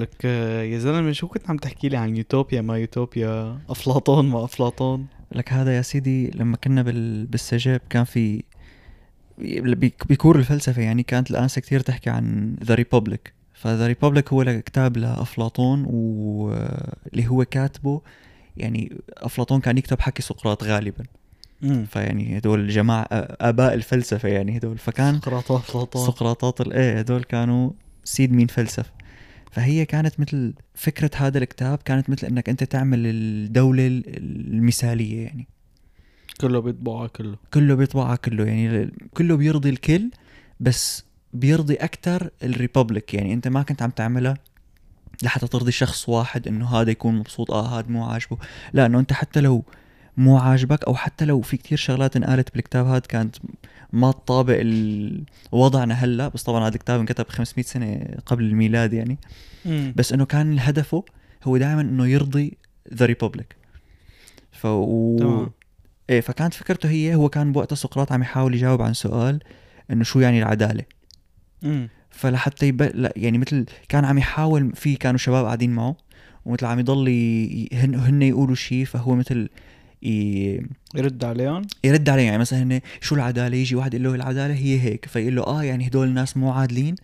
لك يا زلمة شو كنت عم تحكي لي عن يوتوبيا ما يوتوبيا؟ أفلاطون ما أفلاطون. لك هذا يا سيدي لما كنا بال... بالسجاب كان في بكور الفلسفة يعني كانت الآنسة كتير تحكي عن The Republic ف The Republic هو كتاب لأفلاطون واللي هو كاتبه يعني أفلاطون كان يكتب حكي سقراط غالبا. فيعني هدول جماعة آباء الفلسفة يعني هدول. فكان سقراط أفلاطون. سقراطات ال- إيه هدول كانوا سيد مين فلسفة. فهي كانت مثل فكرة هذا الكتاب كانت مثل إنك أنت تعمل الدولة المثالية يعني. كله بيطبعه كله. كله بيطبعها كله يعني كله بيرضي الكل بس بيرضي أكثر الريببليك يعني. أنت ما كنت عم تعملها لحتى ترضي شخص واحد إنه هذا يكون مبسوط آه هذا مو عاجبه. لا إنه أنت حتى لو مو عاجبك أو حتى لو في كتير شغلات انقالت بالكتاب هذا كانت ما تطابق وضعنا هلا بس طبعا هذا الكتاب انكتب 500 سنة قبل الميلاد يعني. امم بس إنه كان هدفه هو دائما إنه يرضي the Republic ف و... إيه فكانت فكرته هي هو كان بوقتها سقراط عم يحاول يجاوب عن سؤال إنه شو يعني العدالة. امم فلحتى يب... لا يعني مثل كان عم يحاول في كانوا شباب قاعدين معه ومثل عم يضل ي... هن... هن يقولوا شيء فهو مثل ي... يرد عليهم؟ يرد عليه يعني مثلا هن شو العدالة؟ يجي واحد يقول له العدالة هي هيك فيقول له آه يعني هدول الناس مو عادلين.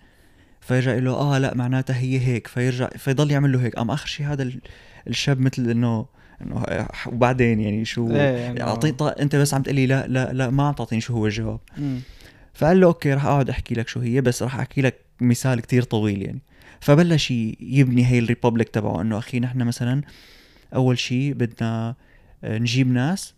فيرجع يقول له آه لا معناتها هي هيك. فيرجع فيضل يعمل له هيك. قام آخر شيء هذا ال- الشاب مثل إنه إنه وبعدين يعني شو إيه يعني اعطيني طا... أنت بس عم تقلي لا لا لا ما عم تعطيني شو هو الجواب. فقال له okay رح أقعد أحكي لك شو هي بس رح أحكي لك مثال كتير طويل يعني. فبلش يبني هي ال Republic تبعه إنه أخي نحن مثلا أول شيء بدنا آه، نجيب ناس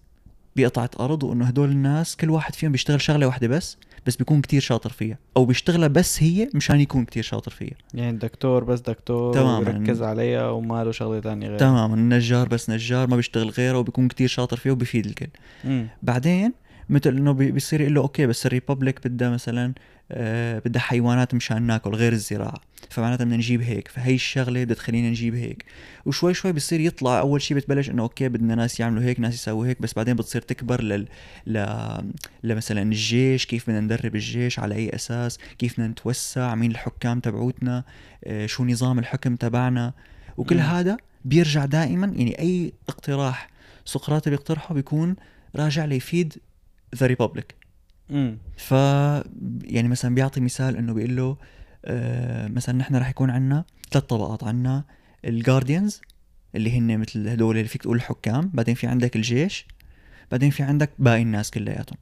بقطعة أرض وإنه هدول الناس كل واحد فيهم بيشتغل شغلة واحدة بس بس بيكون كتير شاطر فيها. أو بيشتغلها بس هي مشان يكون كتير شاطر فيها. يعني الدكتور بس دكتور تماماً. ويركز عليها وما له شغلة ثانية غير تماما. النجار بس نجار ما بيشتغل غيره وبيكون كتير شاطر فيها وبيفيد الكل. مم. بعدين مثل إنه بي- بيصير يقول له okay بس ال Republic بدها مثلا بدها حيوانات مشان ناكل غير الزراعة. فمعناتها بدنا نجيب هيك. فهي الشغلة بدها تخلينا نجيب هيك. وشوي شوي بصير يطلع. أول شيء بتبلش إنه okay بدنا ناس يعملوا هيك ناس يسووا هيك بس بعدين بتصير تكبر لل ل... لمثلا الجيش. كيف بدنا ندرب الجيش؟ على أي أساس؟ كيف بدنا نتوسع؟ مين الحكام تبعوتنا؟ آه شو نظام الحكم تبعنا؟ وكل مم. هذا بيرجع دائما. يعني أي اقتراح سقراط بيقترحه بيكون راجع ليفيد the Republic مم. ف يعني مثلا بيعطي مثال إنه بيقول له آه مثلا نحن رح يكون عندنا ثلاث طبقات عندنا الجارديانز اللي هن مثل هدول اللي فيك تقول الحكام بعدين في عندك الجيش بعدين في عندك باقي الناس كلياتهم.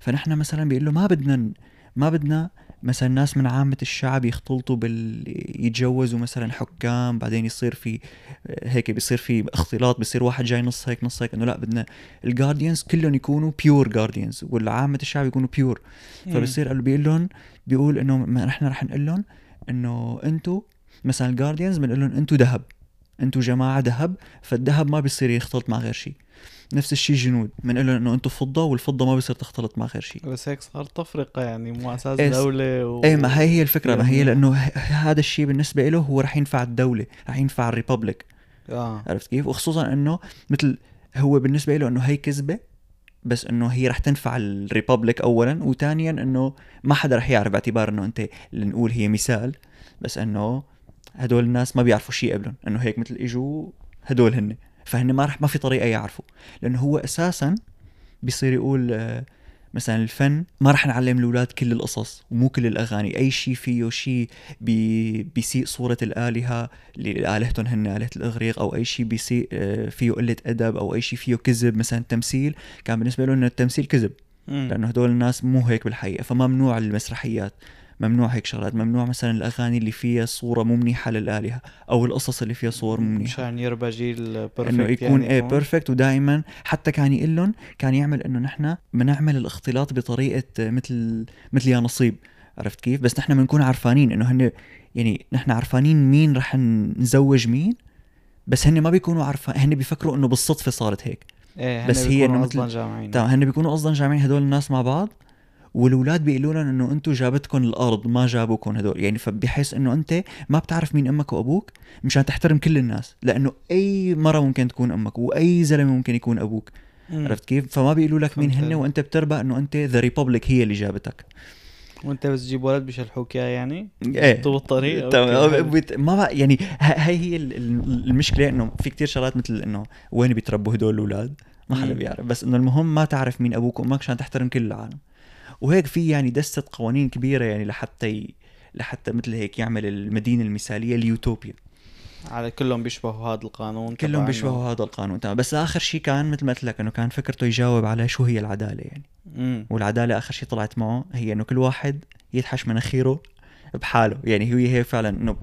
فنحن مثلا بيقول له ما بدنا ما بدنا مثلا ناس من عامة الشعب يختلطوا بال يتجوزوا مثلا حكام بعدين يصير في هيك بيصير في اختلاط بيصير واحد جاي نص هيك نص هيك إنه لا بدنا ال guardians كلهم يكونوا pure guardians والعامة الشعب يكونوا pure فبصير قال بيقول لهم بيقول إنه ما نحن رح نقول لهم إنه أنتم مثلا ال guardians بنقول لهم أنتم ذهب أنتم جماعة ذهب فالذهب ما بيصير يختلط مع غير شيء نفس الشيء جنود. بنقول لهم إنه أنتم فضة والفضة ما بيصير تختلط مع غير شيء. بس هيك صار تفرقة يعني مو أساس إيه، دولة و... إيه ما هي هي الفكرة ما هي يعني- لأنه هذا الشيء بالنسبة له هو رح ينفع الدولة رح ينفع ال republic آه. عرفت كيف؟ وخصوصا إنه مثل هو بالنسبة له إنه هي كذبة بس إنه هي رح تنفع الريببليك اولا وثانيا إنه ما حدا رح يعرف باعتبار إنه أنت اللي نقول هي مثال بس إنه هدول الناس ما بيعرفوا شيء قبلهم إنه هيك مثل إجوا هدول هن فهن ما رح ما في طريقة يعرفوا. لأنه هو أساسا بيصير يقول آه، مثلا الفن ما رح نعلم الأولاد كل القصص ومو كل الأغاني. أي شيء فيه شيء بي بيسيء صورة الآلهة اللي آلهتهم هن آلهة الإغريق أو أي شيء بيسيء آه، فيه قلة أدب أو أي شيء فيه كذب. مثلا التمثيل كان بالنسبة له إنه التمثيل كذب. لأنه هدول الناس مو هيك بالحقيقة. فممنوع المسرحيات. ممنوع هيك شغلات ممنوع مثلا الأغاني اللي فيها صورة مو منيحه للآلهة أو القصص اللي فيها صور مو منيحه مشان يربى جيل perfect إنه يكون يعني إيه perfect ودائما حتى كان يقول لهم كان يعمل إنه نحن بنعمل الاختلاط بطريقة مثل مثل يا نصيب. عرفت كيف؟ بس نحن بنكون عرفانين إنه هن يعني نحن عرفانين مين رح نزوج مين بس هن ما بيكونوا عارفين هن بيفكروا إنه بالصدفة صارت هيك. إيه بس هي أصلا مثل- جامعين. تمام هن بيكونوا قصدا جامعين هدول الناس مع بعض. والأولاد بيقولوا لهم إنه أنتم جابتكم الأرض ما جابوكم هدول. يعني فبحيث إنه أنت ما بتعرف مين أمك وأبوك مشان تحترم كل الناس لأنه أي مرة ممكن تكون أمك وأي زلمة ممكن يكون أبوك. مم. عرفت كيف؟ فما بيقولوا لك مين هن. وأنت بتربى إنه أنت the republic هي اللي جابتك. وأنت بس تجيب ولد بيشلحوك اياه يعني؟ إيه. طول الطريق ما بقى يعني ه- هي هي ال- ال- المشكلة إنه في كتير شغلات مثل إنه وين بيتربوا هدول الأولاد؟ ما حدا. بيعرف. بس إنه المهم ما تعرف مين أبوك وأمك عشان تحترم كل العالم. وهيك في يعني دستة قوانين كبيرة يعني لحتى ي... لحتى مثل هيك يعمل المدينة المثالية اليوتوبيا على كلهم بيشبهوا هذا القانون كلهم بيشبهوا هذا القانون. تمام. بس آخر شيء كان مثل ما قلت لك إنه كان فكرته يجاوب على شو هي العدالة يعني. مم. والعدالة آخر شيء طلعت معه هي إنه كل واحد يدحش مناخيره بحاله. يعني هي هي فعلا إنه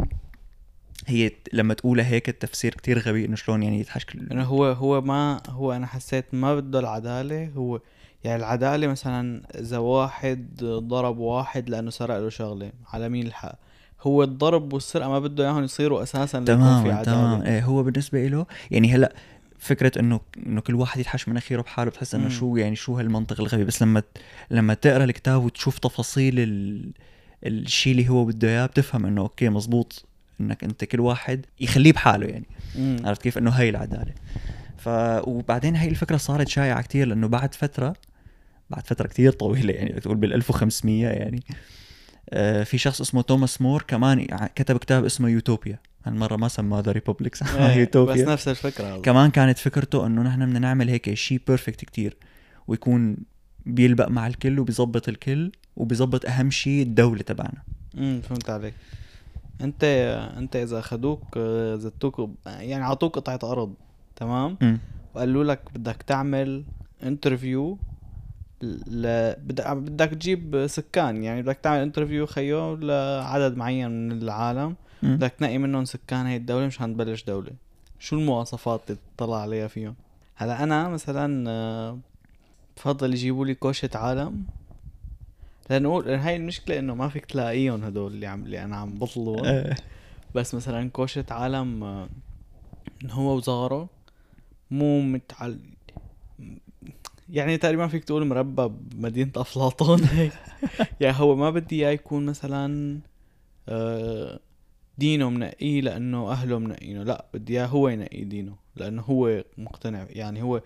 هي لما تقولها هيك التفسير كتير غبي إنه شلون يعني يدحش كل إنه هو هو ما هو أنا حسيت ما بده العدالة هو يعني العدالة مثلا إذا واحد ضرب واحد لأنه سرق له شغلة على مين الحق؟ هو الضرب والسرقة ما بده إياهم يصيروا أساسا ليكون في تماما عدالة. تماما. إيه هو بالنسبة له يعني هلأ فكرة إنه إنه كل واحد يدحش مناخيره بحاله بتحس إنه. شو يعني شو هالمنطق الغبي. بس لما لما تقرأ الكتاب وتشوف تفاصيل ال... الشيء اللي هو بده إياه بتفهم إنه أوكي مزبوط إنك أنت كل واحد يخليه بحاله يعني. مم. عرفت كيف؟ إنه هاي العدالة. ف وبعدين هاي الفكرة صارت شائعة كتير لأنه بعد فترة بعد فترة كتير طويلة يعني بتقول بال 1500 يعني. آه في شخص اسمه توماس مور كمان كتب كتاب اسمه يوتوبيا. هالمرة ما سماه The Republic سماه إيه، بس يوتوبيا نفس الفكرة كمان كانت فكرته إنه نحن بدنا نعمل هيك شيء perfect كتير ويكون بيلبق مع الكل وبيظبط الكل وبيظبط أهم شيء الدولة تبعنا. امم فهمت عليك. أنت أنت إذا اخذوك آه، زتوك يعني عطوك قطعة أرض تمام؟ مم. وقالوا لك بدك تعمل interview. بدك بدك تجيب سكان يعني بدك تعمل interview خيو لعدد معين من العالم. مم. بدك تنقي منهم سكان هي الدولة مشان تبلش دولة. شو المواصفات اللي تطلع عليها فيهم؟ هلا أنا مثلا آه، بفضل يجيبوا لي كوشة عالم. لأن هاي المشكلة إنه ما فيك تلاقيهم هدول اللي عم اللي أنا عم بطلبهم. آه. بس مثلا كوشة عالم آه، هو وصغاره مو متعل يعني تقريبا فيك تقول مربى بمدينة أفلاطون هيك يعني هو ما بدي إياه يكون مثلا آه، دينه منقيه لأنه أهله منقينه لا بدي إياه هو ينقي دينه لأنه هو مقتنع يعني هو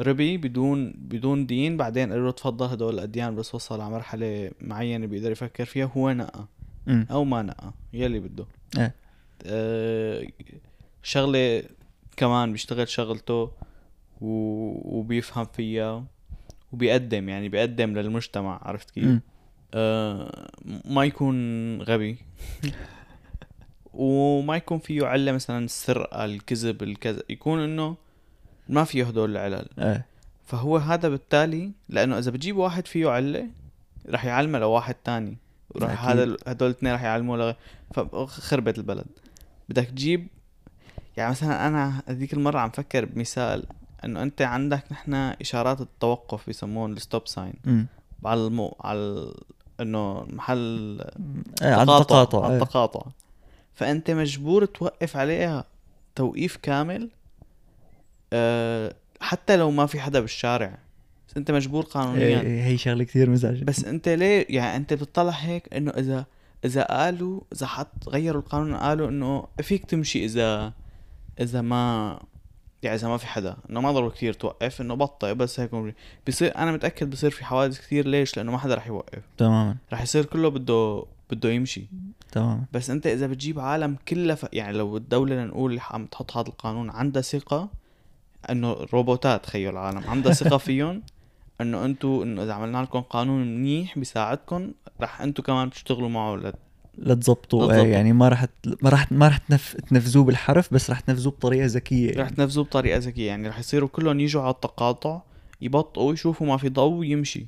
ربي بدون بدون دين بعدين قالوا له تفضل هدول الأديان بس وصل على مرحلة معينة بيقدر يفكر فيها هو نقى. أو ما نقى يلي بده إيه. آه شغلة كمان بيشتغل شغلته. وبيفهم فيها وبيقدم يعني بيقدم للمجتمع عرفت كيف. آه ما يكون غبي وما يكون فيه علة مثلا السرقة الكذب الكذا يكون إنه ما فيه هدول العلل آه. فهو هذا بالتالي لأنه إذا بتجيب واحد فيه علة رح يعلمه لواحد تاني وراح. هذا هدول الاثنين رح يعلموه لغ... فخربت البلد بدك تجيب يعني مثلا أنا هذيك المرة عم فكر بمثال إنه أنت عندك نحن إشارات التوقف بيسموهم ال stop sign. على المو... على. إنه محل آه. على تقاطع التقاطع على آه. التقاطع فأنت مجبور توقف عليها توقيف كامل أه حتى لو ما في حدا بالشارع بس أنت مجبور قانونيا إيه، هي شغلة كثير مزعجة بس أنت ليه يعني أنت بتطلع هيك إنه إذا إذا قالوا إذا حط غيروا القانون قالوا إنه فيك تمشي إذا إذا ما يعني إذا ما في حدا إنه ما ضروري كثير توقف إنه بطئ بس هيك. بصير أنا متأكد بصير في حوادث كثير ليش؟ لأنه ما حدا رح يوقف. تماما. رح يصير كله بده بده يمشي. تماما. بس أنت إذا بتجيب عالم كلها ف... يعني لو الدولة لنقول اللي عم تحط هذا القانون عندها ثقة إنه روبوتات خيو العالم عندها ثقة فيهم إنه أنتم إنه إذا عملنا لكم قانون منيح بيساعدكم رح أنتم كمان تشتغلوا معه لت... لا تزبطوا لا آه. يعني ما راح ما راح ما راح تنف... تنفذوه بالحرف بس راح تنفذوه بطريقة ذكية رح يعني. تنفذوه بطريقة ذكية يعني رح يصيروا كلهم يجوا على التقاطع يبطئوا يشوفوا ما في ضوء يمشي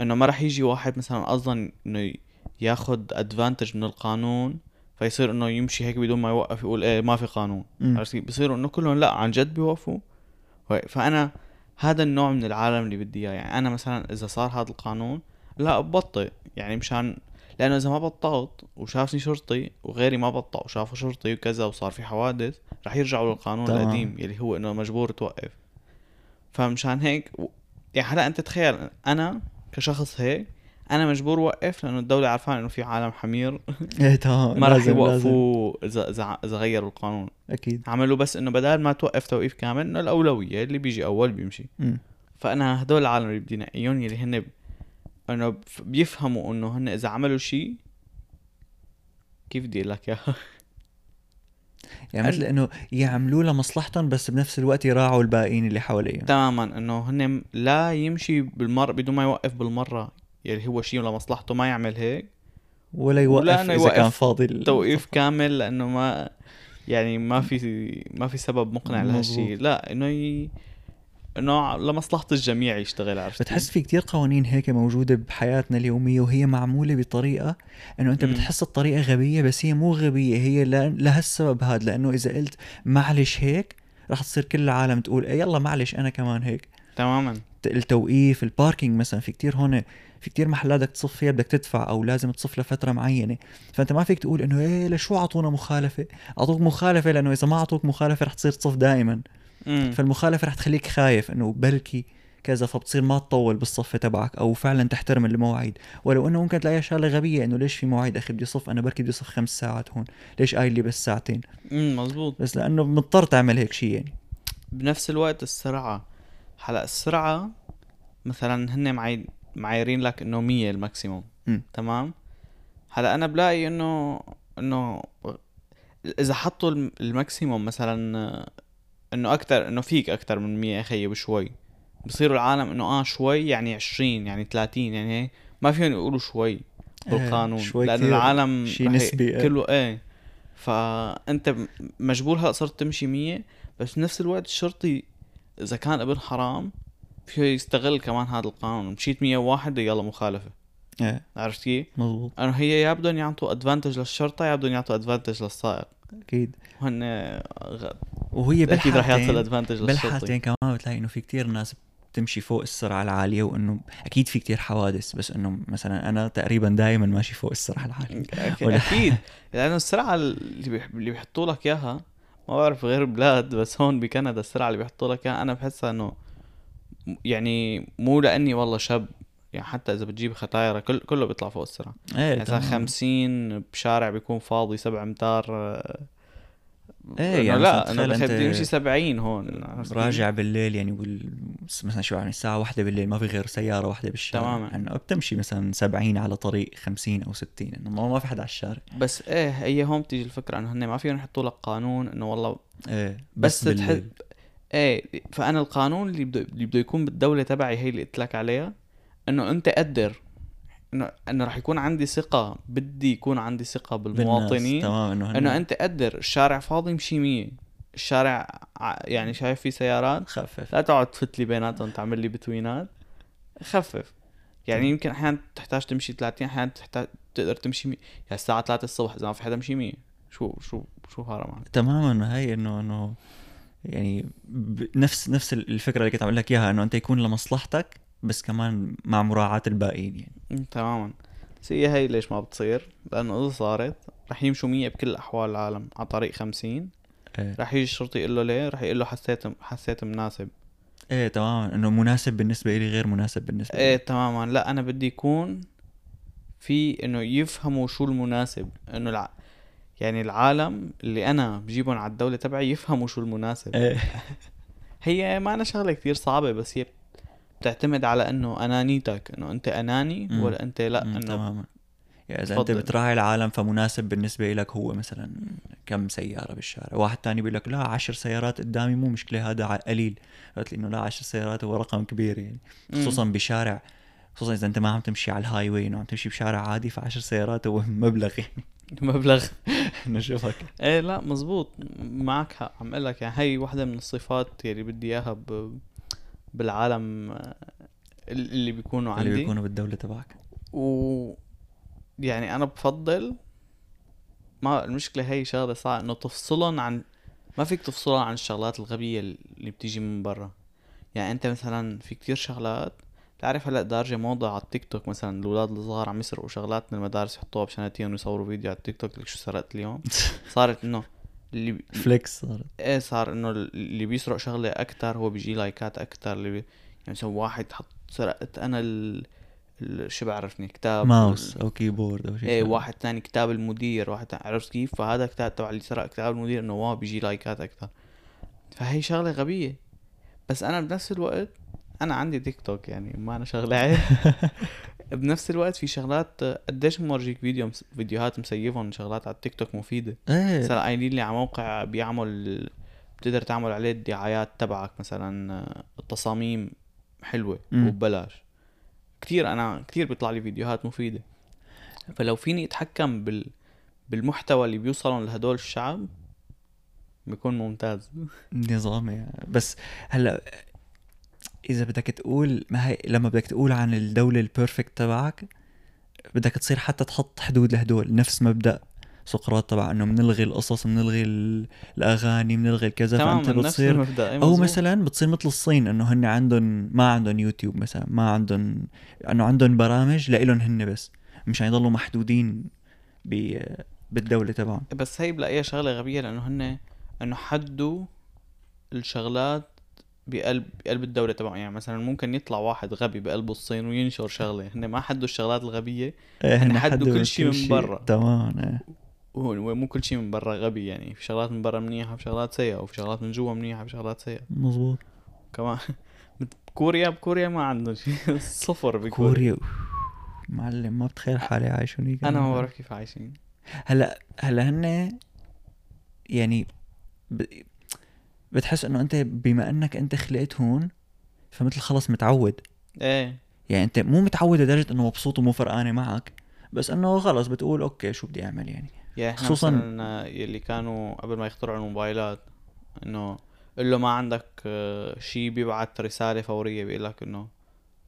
إنه ما رح يجي واحد مثلا أصلا إنه ياخد ادفانتج من القانون فيصير إنه يمشي هيك بدون ما يوقف يقول إيه ما في قانون؟ بصيروا إنه كلهم لا عن جد بيوقفوا. فأنا هذا النوع من العالم اللي بدي إياه يعني أنا مثلا إذا صار هذا القانون لا ببطئ يعني مشان لأنه إذا ما بطلت وشافني شرطي وغيري ما بطأ وشافه شرطي وكذا وصار في حوادث رح يرجعوا للقانون تمام. القديم يلي هو إنه مجبور توقف فمشان هيك و- يعني هلا أنت تخيل أنا كشخص هيك أنا مجبور اوقف لأنه الدولة عارفان إنه في عالم حمير إيه تمام ما رح. يوقفوا اذا إذا غيروا القانون أكيد عملوا بس إنه بدل ما توقف توقيف كامل إنه الأولوية اللي بيجي أول بيمشي مم. فأنا هدول العالم اللي بدي نقيهم يلي هن انه بيفهموا انه هن اذا عملوا شيء كيف بدي أقول لك اياها؟ يعني مثل إنه يعملوا لمصلحتهم بس بنفس الوقت يراعوا الباقيين اللي حواليهم. تماما إنه هن لا يمشي بالمرة بدون ما يوقف بالمرة يلي هو شيء لمصلحته ما يعمل هيك. ولا يوقف ولا إذا يوقف كان فاضي توقيف كامل لأنه ما يعني ما في ما في سبب مقنع لهالشيء. لا إنه ي... إنه لمصلحة الجميع يشتغل عرفت بتحس في كتير قوانين هيك موجودة بحياتنا اليومية وهي معمولة بطريقة إنه أنت مم. بتحس الطريقة غبية بس هي مو غبية هي لهالسبب هذا لأنه إذا قلت معلش هيك رح تصير كل العالم تقول إيه يلا معلش أنا كمان هيك. تماما. التوقيف الباركينج مثلا في كتير هون في كتير محلات بدك تصف فيها بدك تدفع أو لازم تصف لفترة معينة. فأنت ما فيك تقول إنه إيه لشو أعطونا مخالفة؟ أعطوك مخالفة لأنه إذا ما أعطوك مخالفة رح تصير تصف دائما. فالمخالفة رح تخليك خايف إنه بلكي كذا فبتصير ما تطول بالصف تبعك أو فعلا تحترم المواعيد. ولو إنه ممكن تلاقيها شغلة غبية إنه ليش في مواعيد أخي بدي صف؟ أنا بركي بدي صف خمس ساعات هون. ليش قايل لي بس ساعتين؟ امم مزبوط بس لأنه مضطر تعمل هيك شيء يعني. بنفس الوقت السرعة. هلأ السرعة مثلا هن معي معايرين لك إنه 100 ال maximum. تمام؟ هلأ أنا بلاقي إنه إنه إذا حطوا ال م- ال maximum مثلا إنه أكتر إنه فيك أكتر من 100 أخي بشوي. بصيروا العالم إنه آه شوي يعني 20 يعني 30 يعني هيك. ما فيهم يقولوا شوي بالقانون شوي لأنه العالم شي رح ي- نسبي، إيه. كله إيه. فأنت مجبور هلا صرت تمشي 100 بس بنفس الوقت الشرطي إذا كان ابن حرام فيه يستغل كمان هذا القانون. مشيت 101 يلا مخالفة. إيه. عرفت كيف؟ مزبوط إنه هي يا بدهم يعطوا advantage للشرطة يا بدهم يعطوا advantage للسائق. أكيد. وهن وهي أكيد رح يعطي الادفانتج بالحالتين كمان بتلاقي إنه في كتير ناس بتمشي فوق السرعة العالية وإنه أكيد في كتير حوادث بس إنه مثلا أنا تقريبا دائما ماشي فوق السرعة العالية. أكيد. لأنه السرعة اللي بيح- اللي بيحطوا لك إياها ما بعرف غير بلاد بس هون بكندا السرعة اللي بيحطوا لك إياها أنا بحسها إنه يعني مو لأني والله شاب يعني حتى إذا بتجيب ختايره كل كله بيطلع فوق السرعة إيه يعني مثلا تمام. 50 بشارع بيكون فاضي 7 امتار إيه يعني لا أنا بدي امشي 70 هون؟ راجع بالليل يعني وال... مثلا شو يعني الساعة واحدة بالليل ما في غير سيارة واحدة بالشارع تماماً. يعني بتمشي مثلا 70 على طريق 50 أو 60 إنه ما ما في حدا على الشارع بس إيه هي هون بتيجي الفكرة إنه هن ما فيهم يحطوا لك قانون إنه والله إيه بس, بس, تحب إيه فأنا القانون اللي بده اللي بده يكون بالدولة تبعي هي اللي قلت لك عليها إنه أنت قدر إنه إنه رح يكون عندي ثقة بدي يكون عندي ثقة. بالمواطنين. تمام إنه أنت قدر الشارع فاضي امشي 100 الشارع يعني شايف فيه سيارات خفف. لا تقعد تفت لي بيناتهم تعمل لي بتوينات. خفف. يعني يمكن أحيانا تحتاج تمشي 30 أحيانا تحتاج تقدر تمشي 100 يعني الساعة 3 الصبح إذا ما في حدا مشي 100 شو شو شو هذا معنى تماما ما هي إنه إنه يعني نفس نفس الفكرة اللي كنت عم لك إياها إنه أنت يكون لمصلحتك بس كمان مع مراعاة الباقيين يعني. تماما. بس هي هي ليش ما بتصير؟ لأنه إذا صارت رح يمشوا 100 بكل أحوال العالم على طريق 50 إيه, رح يجي الشرطي يقول له ليه؟ رح يقول له حسيت حسيت مناسب. إيه تماما. إنه مناسب بالنسبة لي غير مناسب بالنسبة إيه لي تماما. لا أنا بدي يكون في إنه يفهموا شو المناسب. إنه الع... يعني العالم اللي أنا بجيبهم على الدولة تبعي يفهموا شو المناسب. إيه. هي ما أنا شغلة كتير صعبة بس هي بتعتمد على إنه أنانيتك إنه أنت أناني مم. ولا أنت لأ إنه تماما. يعني إذا أنت. بتراعي العالم فمناسب بالنسبة لك هو مثلا كم سيارة بالشارع. واحد تاني بيقول لك لا عشر سيارات قدامي مو مشكلة هذا قليل. قلت لي إنه لا عشر سيارات هو رقم كبير يعني. خصوصا بشارع خصوصا إذا أنت ما عم تمشي على ال highway إنه عم تمشي بشارع عادي فعشر سيارات هو مبلغ يعني. مبلغ. نشوفك إيه لا مزبوط. معك حق. عم أقول لك يعني هي وحده من الصفات اللي بدي إياها ب... بالعالم آه، اللي بيكونوا عندي. اللي بيكونوا بالدولة تبعك. و يعني أنا بفضل ما المشكلة هي شغلة صعبة إنه تفصلهم عن ما فيك تفصلهم عن الشغلات الغبية اللي بتيجي من برا. يعني أنت مثلا في كتير شغلات بتعرف هلأ دارجة موضة على التيك توك مثلا الأولاد الصغار عم يسرقوا شغلات من المدارس يحطوها بشنطتهم ويصوروا فيديو على التك توك لك شو سرقت اليوم؟ صارت إنه اللي flex صارت. إيه صار إنه اللي بيسرق شغلة أكتر هو بيجي لايكات أكتر اللي بي... يعني مثلا واحد حط سرقت أنا ال... ال... شو بعرفني؟ كتاب ماوس أو keyboard أو شيء إيه. واحد تاني كتاب المدير واحد عرفت كيف؟ فهذا كتاب تبع اللي سرق كتاب المدير إنه wow بيجي لايكات أكتر. فهي شغلة غبية. بس أنا بنفس الوقت أنا عندي تيك توك يعني ما أنا شغلة بنفس الوقت في شغلات قديش مورجيك فيديو. فيديوهات مسيفهم شغلات على التيك توك مفيدة؟ إيه. مثلا قايلين لي على موقع بيعمل بتقدر تعمل عليه الدعايات تبعك مثلا التصاميم حلوة. وببلاش. كتير أنا كتير بيطلع لي فيديوهات مفيدة. فلو فيني أتحكم بال بالمحتوى اللي بيوصلون لهدول الشعب بيكون ممتاز. نظامي. بس هلأ إذا بدك تقول ما هي لما بدك تقول عن الدولة ال perfect تبعك بدك تصير حتى تحط حدود لهدول. نفس مبدأ سقراط تبع إنه بنلغي القصص بنلغي ال- الأغاني بنلغي الكذا فأنت بتصير أو. مثلا بتصير مثل الصين إنه هن عندهم ما عندهم يوتيوب مثلا ما عندهم إنه عندهم برامج لإلهم هن بس مشان يضلوا محدودين ب... بالدولة تبعهم. بس هي بلاقيها شغلة غبية لأنه هن إنه حدوا الشغلات بقلب بقلب الدولة تبعهم يعني مثلا ممكن يطلع واحد غبي بقلب الصين وينشر شغلة. هن ما حدوا الشغلات الغبية. إيه، هن هن حدوا كل شي من برا. تمام إيه. مو كل شيء من برا غبي. يعني في شغلات من برا منيحة وفي شغلات سيئة وفي شغلات من جوا منيحة وفي شغلات سيئة. مزبوط كمان بكوريا بكوريا ما عندهم شيء صفر بكوريا. كوريا معلم ما بتخيل حالي عايش هنيك أنا ما بعرف كيف عايشين. هلا هلا هن يعني ب... بتحس إنه أنت بما إنك أنت خلقت هون فمثل خلص متعود. إيه. يعني أنت مو متعود لدرجة إنه مبسوط ومو فرقانة معك بس إنه خلص بتقول أوكي شو بدي أعمل يعني؟ يعني إحنا خصوصاً- يلي كانوا قبل ما يخترعوا الموبايلات إنه قل له ما عندك شيء بيبعت رسالة فورية بيقول لك إنه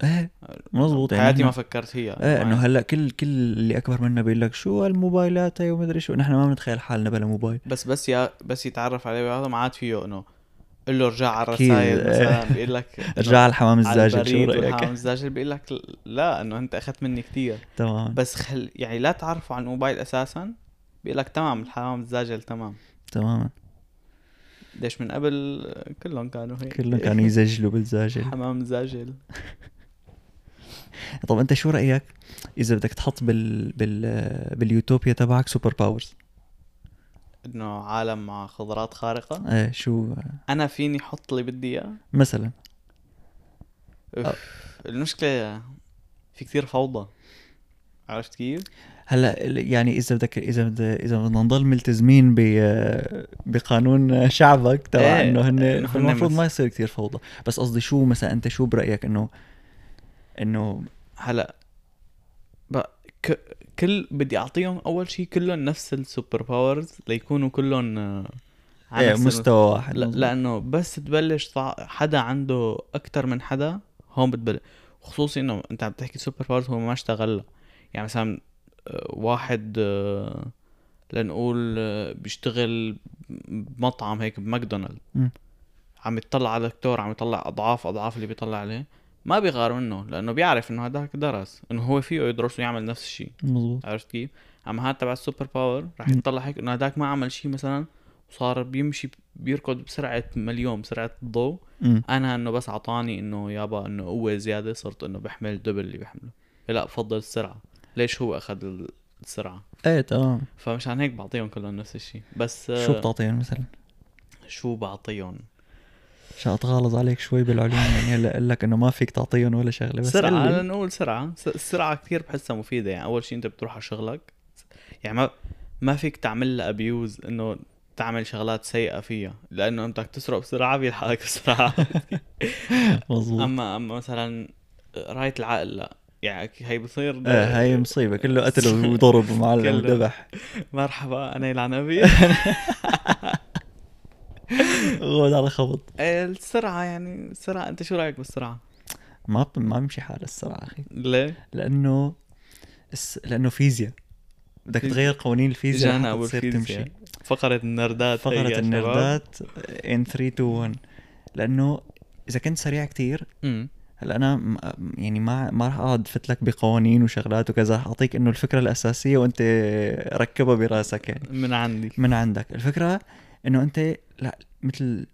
إيه مزبوط. يعني حياتي ما فكرت فيها. إيه إنه هلأ كل كل اللي أكبر منا بيقول لك شو الموبايلات هي ومدري شو. نحن ما بنتخيل حالنا بلا موبايل. بس بس يا بس يتعرف عليه هذا ما عاد فيه إنه قل له ارجع على الرسائل. مثلا بيقول لك ارجع على الحمام الزاجل شو رأيك؟ والحمام الزاجل بيقول لك لا إنه أنت أخذت مني كثير تمام. بس خل يعني لا تعرفوا عن الموبايل أساسا بيقول لك تمام الحمام الزاجل تمام. تماما. ليش من قبل كلهم كانوا هيك؟ كلهم كانوا يزجلوا بالزاجل حمام زاجل طب أنت شو رأيك إذا بدك تحط بال بال باليوتوبيا تبعك super powers؟ إنه عالم مع خضرات خارقة. إيه شو أنا فيني أحط اللي بدي إياه؟ مثلا. أوف. المشكلة في كثير فوضى. عرفت كيف؟ هلأ يعني إذا بدك إذا إذا بدنا نضل ملتزمين ب بقانون شعبك تبع إيه، إنه هن مس- ما يصير كتير فوضى. بس قصدي شو مثلا أنت شو برأيك إنه إنه هلأ ك... كل بدي أعطيهم أول شيء كلهم نفس ال super powers ليكونوا كلهم آه، على إيه مستوى واحد لا. لأنه بس تبلش. حدا عنده أكثر من حدا هون بتبلش خصوصي إنه أنت عم تحكي super powers هو ما اشتغل يعني مثلا آه، واحد آه، لنقول بيشتغل بمطعم هيك بماكدونالد. عم يطلع على دكتور عم يطلع أضعاف أضعاف اللي بيطلع عليه ما بيغار منه لأنه بيعرف إنه هداك درس إنه هو فيه يدرس ويعمل نفس الشيء. مظبوط. عرفت كيف؟ أما هذا تبع ال super power رح. يطلع هيك إنه هداك ما عمل شيء مثلا وصار بيمشي بيركض بسرعة مليون بسرعة الضوء. أنا إنه بس اعطاني إنه يابا إنه قوة زيادة صرت إنه بحمل double اللي بحمله. لا بفضل السرعة. ليش هو أخذ ال- السرعة؟ إيه تمام. فمشان هيك بعطيهم كلهم نفس الشيء. بس شو بتعطيهم مثلا؟ شو بعطيهم؟ عشان اتغالظ عليك شوي بالعلوم يعني هلا أقول لك إنه ما فيك تعطيهم ولا شغلة بس سرعة قل لي. لنقول سرعة. س- السرعة كثير بحسها مفيدة يعني أول شيء أنت بتروح على شغلك يعني ما ما فيك تعمل لها أبيوز إنه تعمل شغلات سيئة فيها لأنه أنت بدك تسرق بسرعة بيلحقك بسرعة. مظبوط. أما أما مثلا راية العقل لا. يعني هي بصير إيه هاي مصيبة. كله قتل وضرب ومعلم. وذبح. مرحبا أنا يلعن غود على خبط. إيه، السرعة يعني السرعة أنت شو رأيك بالسرعة؟ ما ب- ما بمشي حال السرعة أخي. ليه؟ لأنه الس... لأنه فيزياء. بدك تغير قوانين الفيزياء جانا أبو تصير تمشي. فقرة النردات فقرة. النردات ان 3 2 1 لأنه إذا كنت سريع كتير. هلأ أنا يعني ما ما راح أقعد فت لك بقوانين وشغلات وكذا. رح أعطيك إنه الفكرة الأساسية وأنت ركبها براسك يعني. من عندي. من عندك. الفكرة إنه أنت لا مثل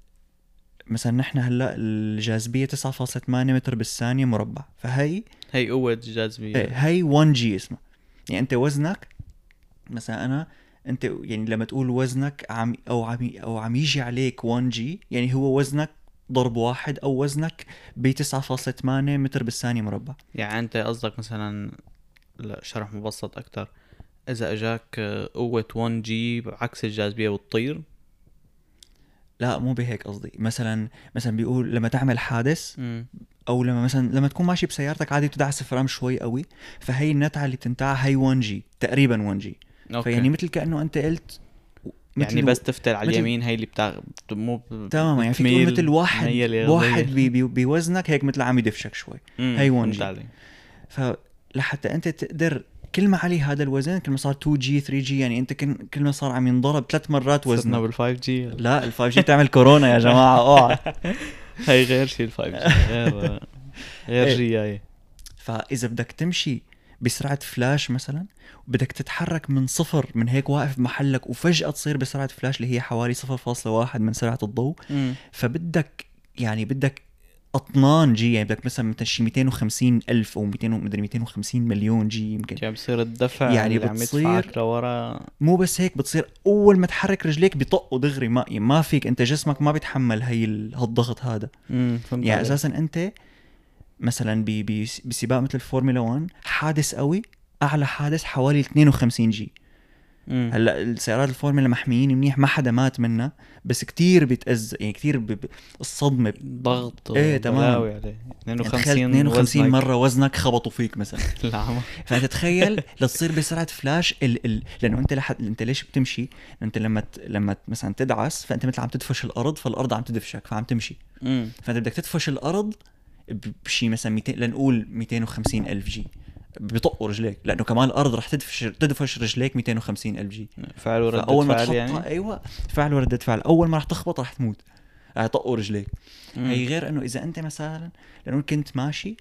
مثلا نحن هلأ الجاذبية 9.8 متر بالثانية مربع فهي هي قوة الجاذبية إيه هي 1 جي اسمها يعني أنت وزنك مثلا أنا أنت يعني لما تقول وزنك عم أو عم أو عم يجي عليك 1 جي يعني هو وزنك ضرب واحد أو وزنك ب 9.8 متر بالثانية مربع. يعني أنت قصدك مثلا لا شرح مبسط أكثر إذا إجاك قوة 1 G بعكس الجاذبية بتطير لا مو بهيك قصدي مثلا مثلا بيقول لما تعمل حادث. أو لما مثلا لما تكون ماشي بسيارتك عادي تدعس الفرامل شوي قوي فهي النتعة اللي بتنتعها هي 1 G تقريبا 1 G. فيعني مثل كأنه أنت قلت يعني بس تفتل على اليمين هي اللي بتاع بت- مو تماما يعني في تقول بتميل مثل واحد واحد. بي بي بوزنك هيك مثل عم يدفشك شوي هي 1 فهمت G. فلحتى أنت تقدر كل ما علي هذا الوزن كل ما صار 2 G 3 G يعني أنت كل ما صار عم ينضرب ثلاث مرات صرنا وزنه. بال 5 جي لا ال 5 جي تعمل كورونا يا جماعة أوعى. هي غير شيء ال 5 جي غير غير إيه. جي جاي فإذا بدك تمشي بسرعة فلاش مثلا بدك تتحرك من صفر من هيك واقف بمحلك وفجأة تصير بسرعة فلاش اللي هي حوالي 0.1 من سرعة الضوء. فبدك يعني بدك أطنان G يعني بدك مثلا مثل شي 250 ألف أو 200 مدري 250 مليون G يمكن. يعني بصير الدفع يعني اللي عم بتصير- يدفعك لورا. مو بس هيك بتصير أول ما تحرك رجليك بيطقوا دغري. ما يعني ما فيك أنت جسمك ما بيتحمل هي ال- هالضغط هذا. امم يعني عليك. أساسا أنت مثلا بسباق مثل الفورمولا 1 حادث قوي أعلى حادث حوالي 52 G. مم. هلا السيارات الفورمولا محميين منيح ما حدا مات منها بس كتير بتأذى يعني كتير ب... الصدمة ضغط إيه، تمام. عليه يعني 52 تخيل 52 وزنك. مرة وزنك خبطوا فيك مثلا فأنت تخيل لتصير بسرعة فلاش ال... ال... لأنه أنت لحد أنت ليش بتمشي؟ أنت لما ت... لما ت- مثلا تدعس فأنت مثل عم تدفش الأرض فالأرض عم تدفشك فعم تمشي فأنت بدك تدفش الأرض بشي مثلا 200 لنقول 250 ألف G بيطقوا رجليك لأنه كمان الأرض رح تدفش تدفش رجليك 250 ألف G. فعل ورد فأول ما فعل تحطها يعني؟ أيوه فعل وردة فعل. أول ما رح تخبط رح تموت. رح يطقوا رجليك. مم. هي غير إنه إذا أنت مثلا لأنه كنت ماشي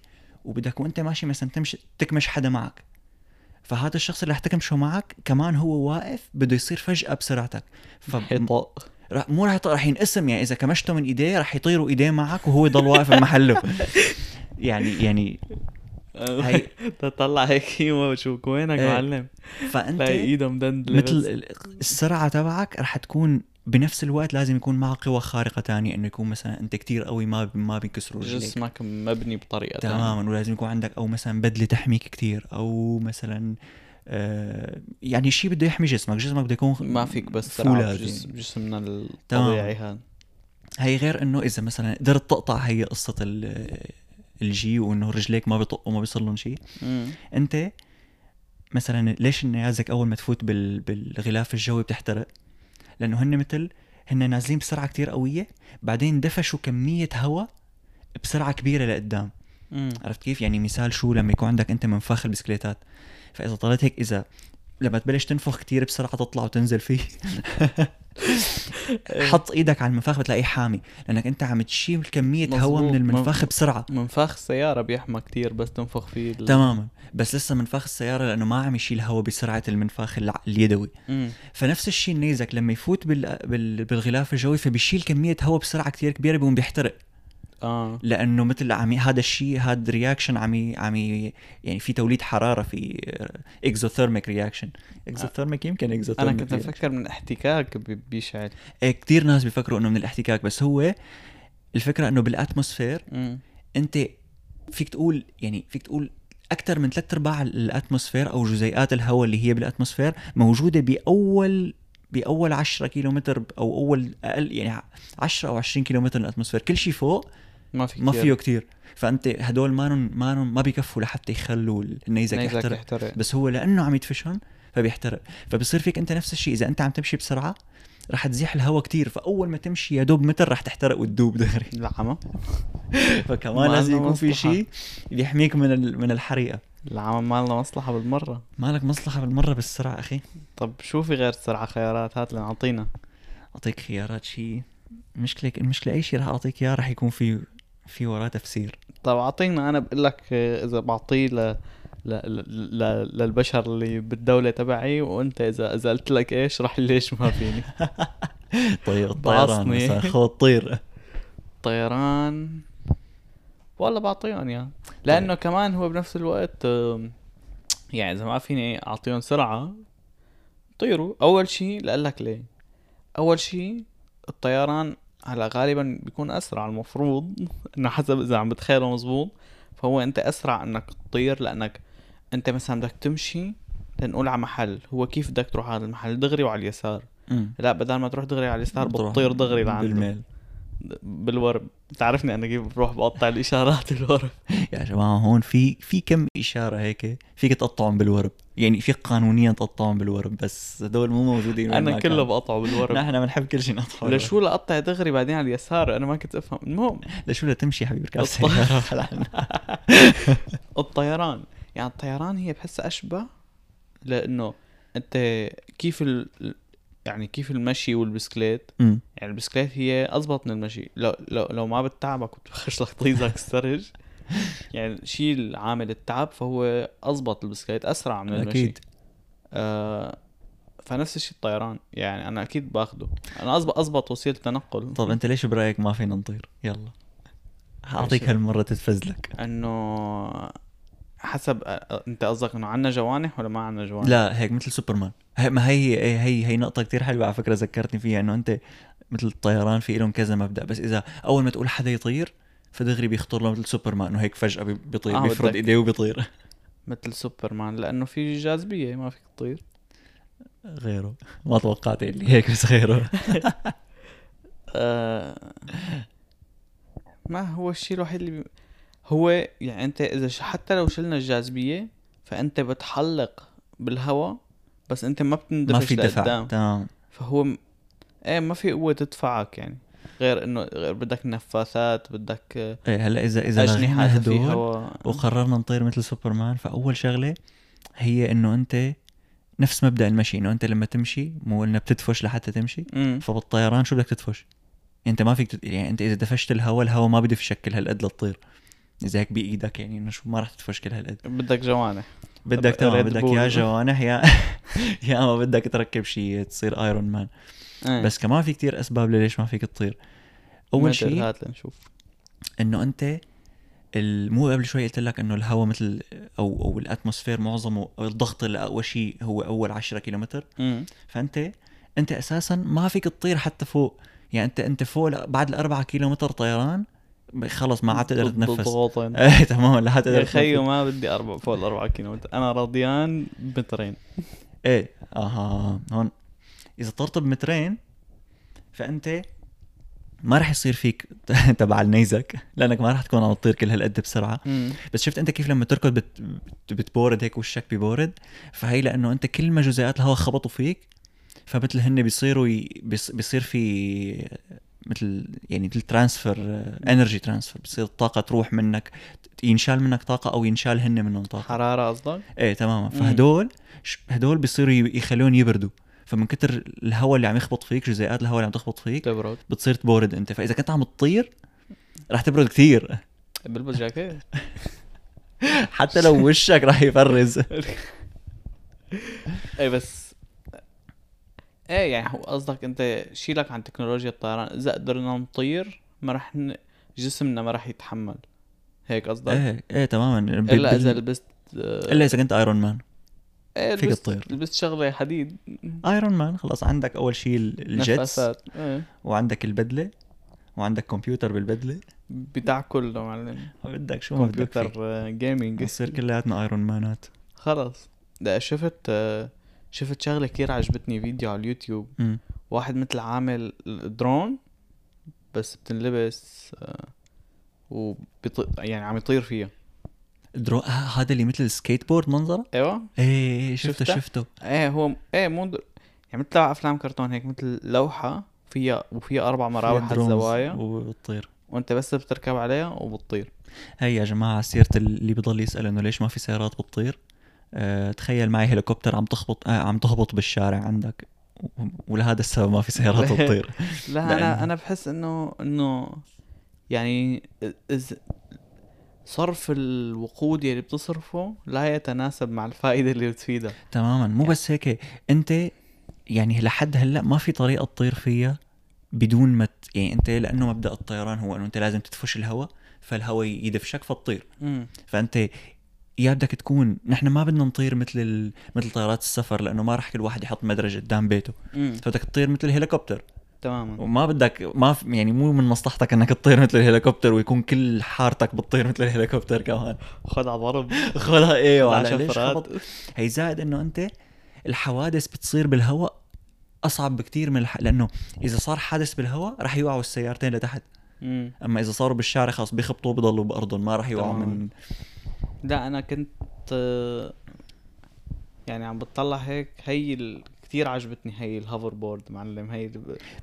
وبدك وأنت ماشي مثلا تمشي تكمش حدا معك. فهذا الشخص اللي رح تكمشه معك كمان هو واقف بده يصير فجأة بسرعتك. ف رح مو رح يط- رح ينقسم. يعني إذا كمشته من إيديه رح يطيروا إيديه معك وهو يضل واقف بمحله يعني يعني هي تطلع هيك بشوفك وينك إيه. معلم فأنت ايده مدند مثل ال- السرعة تبعك رح تكون بنفس الوقت لازم يكون معك قوة خارقة تانية إنه يكون مثلا أنت كتير قوي ما ما بينكسروا رجليك. جسمك مبني بطريقة. تماما. ولازم يكون عندك أو مثلا بدلة تحميك كتير أو مثلا آه يعني شيء بده يحمي جسمك. جسمك بده يكون ما فيك بس. جسم جسمنا الطبيعي هذا. هي غير إنه إذا مثلا قدرت تقطع هي قصة ال- الجي وإنه رجليك ما بيطقوا ما بيصير لهم شيء. أنت مثلا ليش النيازك أول ما تفوت بال... بالغلاف الجوي بتحترق؟ لأنه هن مثل هن نازلين بسرعة كتير قوية بعدين دفشوا كمية هواء بسرعة كبيرة لقدام. عرفت كيف؟ يعني مثال شو لما يكون عندك أنت منفاخ البسكليتات. فإذا طلعت هيك إذا لما تبلش تنفخ كتير بسرعة تطلع وتنزل فيه. حط إيدك على المنفاخ بتلاقيه حامي لأنك أنت عم تشيل كمية هواء. من المنفاخ بسرعة. منفاخ السيارة بيحمى كتير بس تنفخ فيه ال... تماما. بس لسه منفاخ السيارة لأنه ما عم يشيل هواء بسرعة المنفاخ الع- اليدوي. فنفس الشيء النيزك لما يفوت بال... بال... بالغلاف الجوي فبيشيل كمية هواء بسرعة كتير كبيرة بيقوم بيحترق. آه. لأنه مثل عم هذا الشيء هذا reaction عم عم يعني في توليد حرارة في exothermic reaction exothermic يمكن أنا exothermic كنت أفكر من احتكاك بي- بيشعل. إيه كثير ناس بيفكروا إنه من الاحتكاك بس هو الفكرة إنه بال atmosphere. أنت فيك تقول يعني فيك تقول أكثر من ثلاث أرباع ال atmosphere أو جزيئات الهواء اللي هي بال atmosphere موجودة بأول بأول 10 كيلومتر أو أول أقل يعني 10 أو 20 كيلومتر من ال atmosphere كل شيء فوق ما في ما كتير. فيه كتير. فأنت هدول ما ما ما بيكفوا لحتى يخلوا النيزك نيزك يحترق يحترق بس هو لأنه عم يدفشهم فبيحترق. فبصير فيك أنت نفس الشيء. إذا أنت عم تمشي بسرعة رح تزيح الهواء كتير. فأول ما تمشي يا دوب متر رح تحترق وتدوب دغري. العمى فكمان ما لازم يكون في. شيء بيحميك من من الحريقة. العمى ما لنا مصلحة بالمرة. مالك مصلحة بالمرة بالسرعة أخي؟ طب شو في غير السرعة خيارات؟ هات لنا أعطينا. أعطيك خيارات شيء. المشكلة المشكلة أي شيء رح أعطيك إياه رح يكون في في وراه تفسير. طب أعطينا أنا بقول لك إذا بعطيه ل... ل... ل... للبشر اللي بالدولة تبعي وأنت إذا اذا قلت لك إيش رح ليش ما فيني. طيب الطيران. مثلا خذ طير. طيران. والله بعطيهم يعني لأنه كمان هو بنفس الوقت يعني إذا ما فيني أعطيهم سرعة طيروا. أول شيء لك ليه. أول شيء الطيران هلا غالبا بيكون أسرع. المفروض إنه حسب إذا عم بتخيله مزبوط فهو أنت أسرع إنك تطير لأنك أنت مثلا بدك تمشي لنقول على محل. هو كيف بدك تروح على المحل؟ دغري وعلى اليسار. مم. لا بدل ما تروح دغري على اليسار بتطير دغري لعنده بالميل. بالورب. بتعرفني أنا كيف بروح بقطع الإشارات الورب يا جماعة هون في في كم إشارة هيك؟ فيك تقطعهم بالورب. يعني في قانونيا تقطعهم بالورب بس هدول مو موجودين أنا كله. بقطعه بالورب نحن بنحب كل شيء نقطعه. لشو لقطع دغري بعدين على اليسار؟ أنا ما كنت أفهم. المهم. لشو لتمشي حبيبي. سيارة الطيران. يعني الطيران هي بحسها أشبه لأنه أنت كيف ال... يعني كيف المشي والبسكليت. يعني البسكليت هي اضبط من المشي. لو لو, لو ما بتتعبك وبتخشلك طيزك السرج يعني شيل عامل التعب فهو اضبط البسكليت أسرع من المشي أكيد. آه فنفس الشيء الطيران يعني أنا أكيد باخده. أنا اضبط اضبط وسيلة تنقل. طب أنت ليش برأيك ما فينا نطير؟ يلا. أعطيك؟ هالمرة تتفزلك إنه حسب أنت قصدك إنه عنا جوانح ولا ما عنا جوانح؟ لا هيك مثل سوبرمان. هي ما هي هي هي, هي نقطة كتير حلوة على فكرة ذكرتني فيها إنه أنت مثل الطيران في لهم كذا مبدأ بس إذا أول ما تقول حدا يطير فدغري بيخطر له مثل سوبرمان انه هيك فجأة بي- بيطير آه، بيفرد. إيديه وبيطير. مثل سوبرمان لأنه في جاذبية ما فيك تطير. غيره. ما توقعت اللي هيك بس غيره. آه ما هو الشيء الوحيد اللي بي... هو يعني أنت إذا حتى لو شلنا الجاذبية فأنت بتحلق بالهواء بس أنت ما بتندفش ما في دفع. تمام. فهو. إيه ما في قوة تدفعك يعني. غير إنه غير بدك نفاثات بدك آه، إيه هلأ اذا إذا أجنحة هدول وقررنا نطير مثل سوبرمان فأول شغلة هي إنه أنت نفس مبدأ المشي إنه أنت لما تمشي مو انه بتدفش لحتى تمشي امم فبالطيران شو بدك تدفش؟ أنت ما فيك تت... يعني أنت إذا دفشت الهواء الهواء ما بدف شكل هالقد لتطير إذا هيك بإيدك يعني إنه شو ما راح تدفش كل هالقد. بدك جوانح. بدك تمام بدك. يا جوانح يا يا اما بدك تركب شيء تصير ايرون مان إيه. بس كمان في كتير أسباب ليش ما فيك تطير. أول شيء هات لنشوف. إنه أنت مو قبل شوي قلت لك إنه الهواء مثل أو أو الأتموسفير معظمه الضغط اللي اقوى شيء هو أول 10 كيلومتر. فأنت أنت أساسا ما فيك تطير حتى فوق. يعني أنت أنت فوق بعد الأربعة كيلومتر طيران خلص ما عاد تقدر تتنفس بالضغوطين إيه تمام لا تقدر يا خيو. ما بدي أربع فوق الأربعة كيلومتر. أنا رضيان بمترين. إيه أها هون. إذا طرت بمترين فأنت ما راح يصير فيك تبع النيزك لأنك ما راح تكون عم تطير كل هالقد بسرعة. بس شفت أنت كيف لما تركض بت... بت- بتبورد هيك وشك ببورد؟ فهي لأنه أنت كل ما جزيئات الهواء خبطوا فيك فمثل هن بيصيروا ي... بيص... بيصير في مثل يعني مثل transfer energy transfer بتصير الطاقه تروح منك ينشال منك طاقة أو ينشال هن منهم طاقة. حرارة قصدك؟ إيه تماما. فهدول هدول بيصيروا يخلون يبردوا. فمن كتر الهواء اللي عم يخبط فيك جزيئات الهواء اللي عم تخبط فيك تبرد بتصير تبورد انت. فإذا كنت عم تطير رح تبرد كثير بلبس جاكيت. حتى لو وشك رح يفرز. إيه بس إيه يعني هو قصدك أنت شيلك عن تكنولوجيا الطيران. إذا قدرنا نطير ما رح ن... جسمنا ما رح يتحمل. هيك قصدك؟ إيه إيه تماما. إلا إذا لبست آه، إلا إذا كنت Iron Man إيه فيك تطير. لبست شغلة حديد. Iron Man خلاص عندك أول شيء ال- ال jets إيه. وعندك البدلة وعندك كمبيوتر بالبدلة. بتاع كله معلم. بدك شو ما بدك كمبيوتر فيه. آه، gaming نصير كلياتنا Iron Man ات خلص. لا شفت آه، شفت شغلة كتير عجبتني فيديو على اليوتيوب. مم. واحد مثل عامل درون بس بتنلبس آه، وبيط... يعني عم يطير فيها. درو... آه، هذا اللي مثل السكيت بورد منظره؟ أيوه. إيه شفته شفته؟ شفته. إيه هو إيه مو در... يعني مثل أفلام كرتون هيك مثل لوحة فيها وفيها أربع مراوح على الزوايا. وبتطير. وأنت بس بتركب عليها وبتطير. هي يا جماعة سيرة اللي بضل يسأل إنه ليش ما في سيارات بتطير؟ أه تخيل معي هليكوبتر عم تخبط آه عم تهبط بالشارع عندك ولهذا السبب ما في سيارات بتطير. لا أنا أنا بحس انه إنه يعني صرف الوقود اللي بتصرفه لا يتناسب مع الفائدة اللي بتفيدها تماما. مو بس هيك أنت يعني لحد هلأ ما في طريقة تطير فيها بدون ما ت... يعني أنت لأنه مبدأ الطيران هو إنه أنت لازم تدفش الهواء فالهواء يدفشك فتطير فأنت يا بدك تكون نحن ما بدنا نطير مثل ال... مثل طيارات السفر لأنه ما راح كل واحد يحط مدرج قدام بيته. فبدك تطير مثل الهليكوبتر. تماما وما بدك ما يعني مو من مصلحتك إنك تطير مثل الهليكوبتر ويكون كل حارتك بتطير مثل الهليكوبتر كمان خد على ضرب خلها إيه على وعلى ليش شفرات. خبط هي زائد إنه أنت الحوادث بتصير بالهواء أصعب بكتير من الح... لأنه إذا صار حادث بالهواء رح يوقعوا السيارتين لتحت مم. أما إذا صاروا بالشارع خلاص بيخبطوا بضلوا بأرضهم ما رح يوقعوا. من لا أنا كنت آه، يعني عم بتطلع هيك هي ال... كثير عجبتني هي الهوفر بورد معلم هي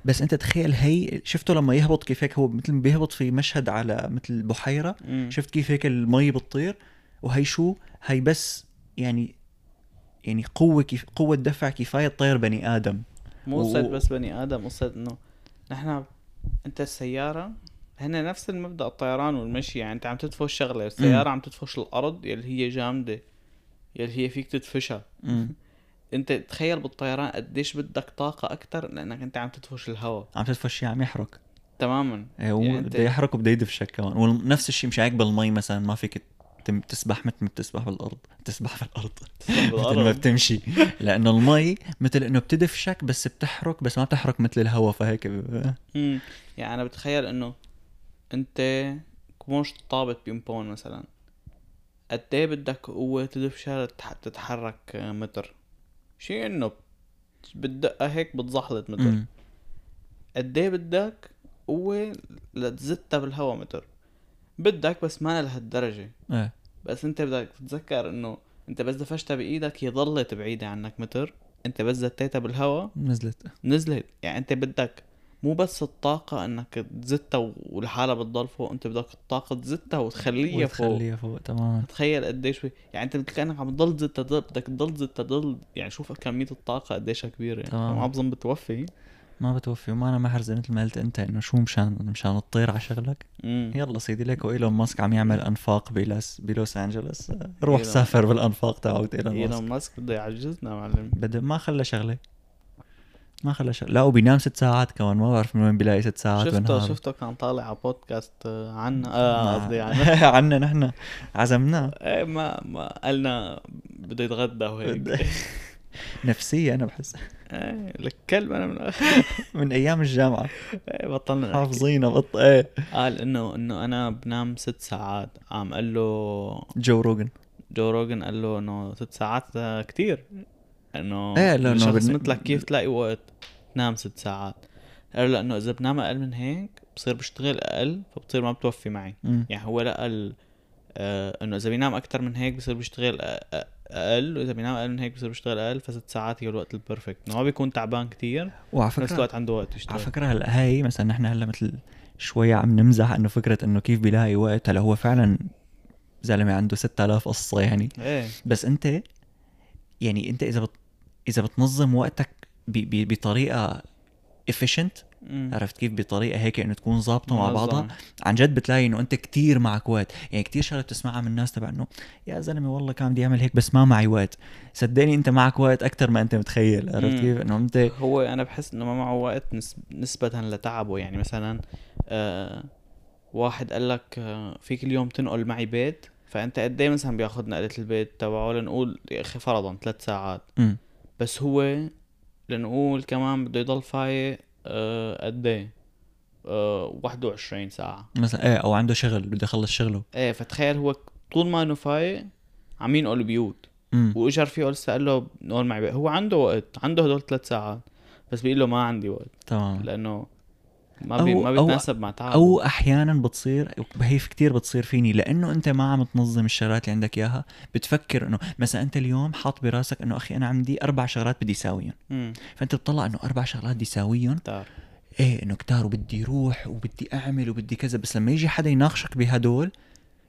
بس انت تخيل هي شفته لما يهبط كيف هيك؟ هو مثل بيهبط في مشهد على مثل بحيرة. مم. شفت كيف هيك المي بتطير؟ وهي شو؟ هي بس يعني يعني قوة كيف قوة دفع كفاية تطير بني آدم. مو و- قصة بس بني آدم قصة إنه نحن أنت السيارة هن نفس المبدأ الطيران والمشي. يعني أنت عم تدفش شغلة السيارة عم تدفش الأرض يلي هي جامدة يلي هي فيك تدفشها. مم. انت تخيل بالطيران قديش بدك طاقة أكتر لانك انت عم تدفش الهواء. عم تدفش شيء عم يحرق. تماما. إيه، هو يعني بده يحرق وبده يدفشك كمان. ونفس الشيء مش هيك بالمي مثلا ما فيك تسبح مثل ما بتسبح بالأرض. تسبح بالأرض. مثل ما بتمشي. لأنه المي مثل إنه بتدفشك بس بتحرق بس ما بتحرق مثل الهواء فهيك. ب- مم. يعني أنا بتخيل إنه أنت كموش طابت بيمبون مثلا. قد إيه بدك قوة تدفشها لتح- تتحرك آه، متر؟ شيء انه بالدقة هيك بتزحلط متر. قد إيه بدك قوة لتزتها بالهوا متر؟ بدك بس ما لهالدرجة. إيه. بس انت بدك تتذكر انه انت بس دفشتها بإيدك هي ظلت بعيدة عنك متر. انت بس زتيتها بالهوا. نزلت. نزلت. يعني انت بدك مو بس الطاقة إنك تزتها ولحالها بتضل فوق أنت بدك الطاقة تزتها وتخليها فوق. وتخليها فوق تمام. تخيل قديش في- يعني أنت مثل كانك عم تضل تزتها بدك تضل تزتها تضل يعني شوف كمية الطاقة قديش كبيرة يعني. تمام. ما بظن بتوفي. ما بتوفي وما أنا محرزه مثل ما قلت أنت إنه شو مشان مشان تطير على شغلك؟ امم يلا سيدي لك وايلون ماسك عم يعمل أنفاق بلوس بلوس انجلوس روح إيلون. سافر بالأنفاق تبعت إيلون ماسك إيلون ماسك. بده يعجزنا معلم. بده ما خلى شغلة. ما خلى شغله لا وبينام ست ساعات كمان ما بعرف من وين بيلاقي ست ساعات شفته شفته كان طالع على بودكاست آه، عنا آه قصدي عنا عنا نحن. عزمناه. إيه ما ما قالنا بده يتغدى وهيك. نفسية أنا بحس. إيه الكلب أنا من من أيام الجامعة. إيه بطلنا نحكي. حافظينها بط إيه. قال انه إنه أنا بنام ست ساعات. قام قال له جو روجن جو روجن قال له إنه ست ساعات آه، كتير. انه إيه، لأنه شخص بن- مثلك كيف تلاقي وقت تنام ست ساعات. قال له لأنه إذا بنام أقل من هيك بصير بشتغل أقل فبتصير ما بتوفي معي. مم. يعني هو لقى ال- آه إنه إذا بينام أكتر من هيك بصير بيشتغل أ- أقل وإذا بينام أقل من هيك بصير بيشتغل أقل فست ساعات هي الوقت البرفكت إنه ما بيكون تعبان كتير وعلى في نفس فكره الوقت عنده وقت على يشتغل فكرة هلا هاي مثلا نحن هلا مثل شوية عم نمزح إنه فكرة إنه كيف بيلاقي وقت. هلا هو فعلا زلمة عنده 6000 قصة يعني. إيه. بس أنت يعني أنت إذا بت... إذا بتنظم وقتك ب... ب... بطريقة efficient مم. عرفت كيف بطريقة هيك إنه تكون ظابطة مع. بعضها عن جد بتلاقي إنه أنت كتير معك وقت يعني كتير شغلة بتسمعها من الناس تبع إنه يا زلمة والله كان بدي أعمل هيك بس ما معي وقت صدقني أنت معك وقت أكتر ما أنت متخيل عرفت. كيف إنه أنت هو أنا بحس إنه ما معه وقت نس... نسبة لتعبه يعني مثلا آه واحد قال لك آه فيك اليوم تنقل معي بيت فأنت قد إيه مثلا بياخذ نقلة البيت تبعه لنقول يا أخي فرضا ثلاث ساعات مم. بس هو لنقول كمان بده يضل فايق آه قد إيه؟ آه 21 ساعة. مثلا إيه أو عنده شغل بده يخلص شغله. إيه فتخيل هو طول ما إنه فايق عم ينقل بيوت. مم. وإجر فيه لسه قال له نقول معي هو عنده وقت عنده هدول ثلاث ساعات بس بيقول له ما عندي وقت. تمام. لأنه ما بي أو- ما بيتناسب مع تعبه. أو أحيانا بتصير هي كتير بتصير فيني لأنه أنت ما عم تنظم الشغلات اللي عندك إياها. بتفكر إنه مثلا أنت اليوم حاط براسك إنه أخي أنا عندي أربع شغلات بدي أساويهم. فأنت بتطلع إنه أربع شغلات بدي أساويهم. إيه إنه كتار وبدي روح وبدي أعمل وبدي كذا. بس لما يجي حدا يناقشك بهدول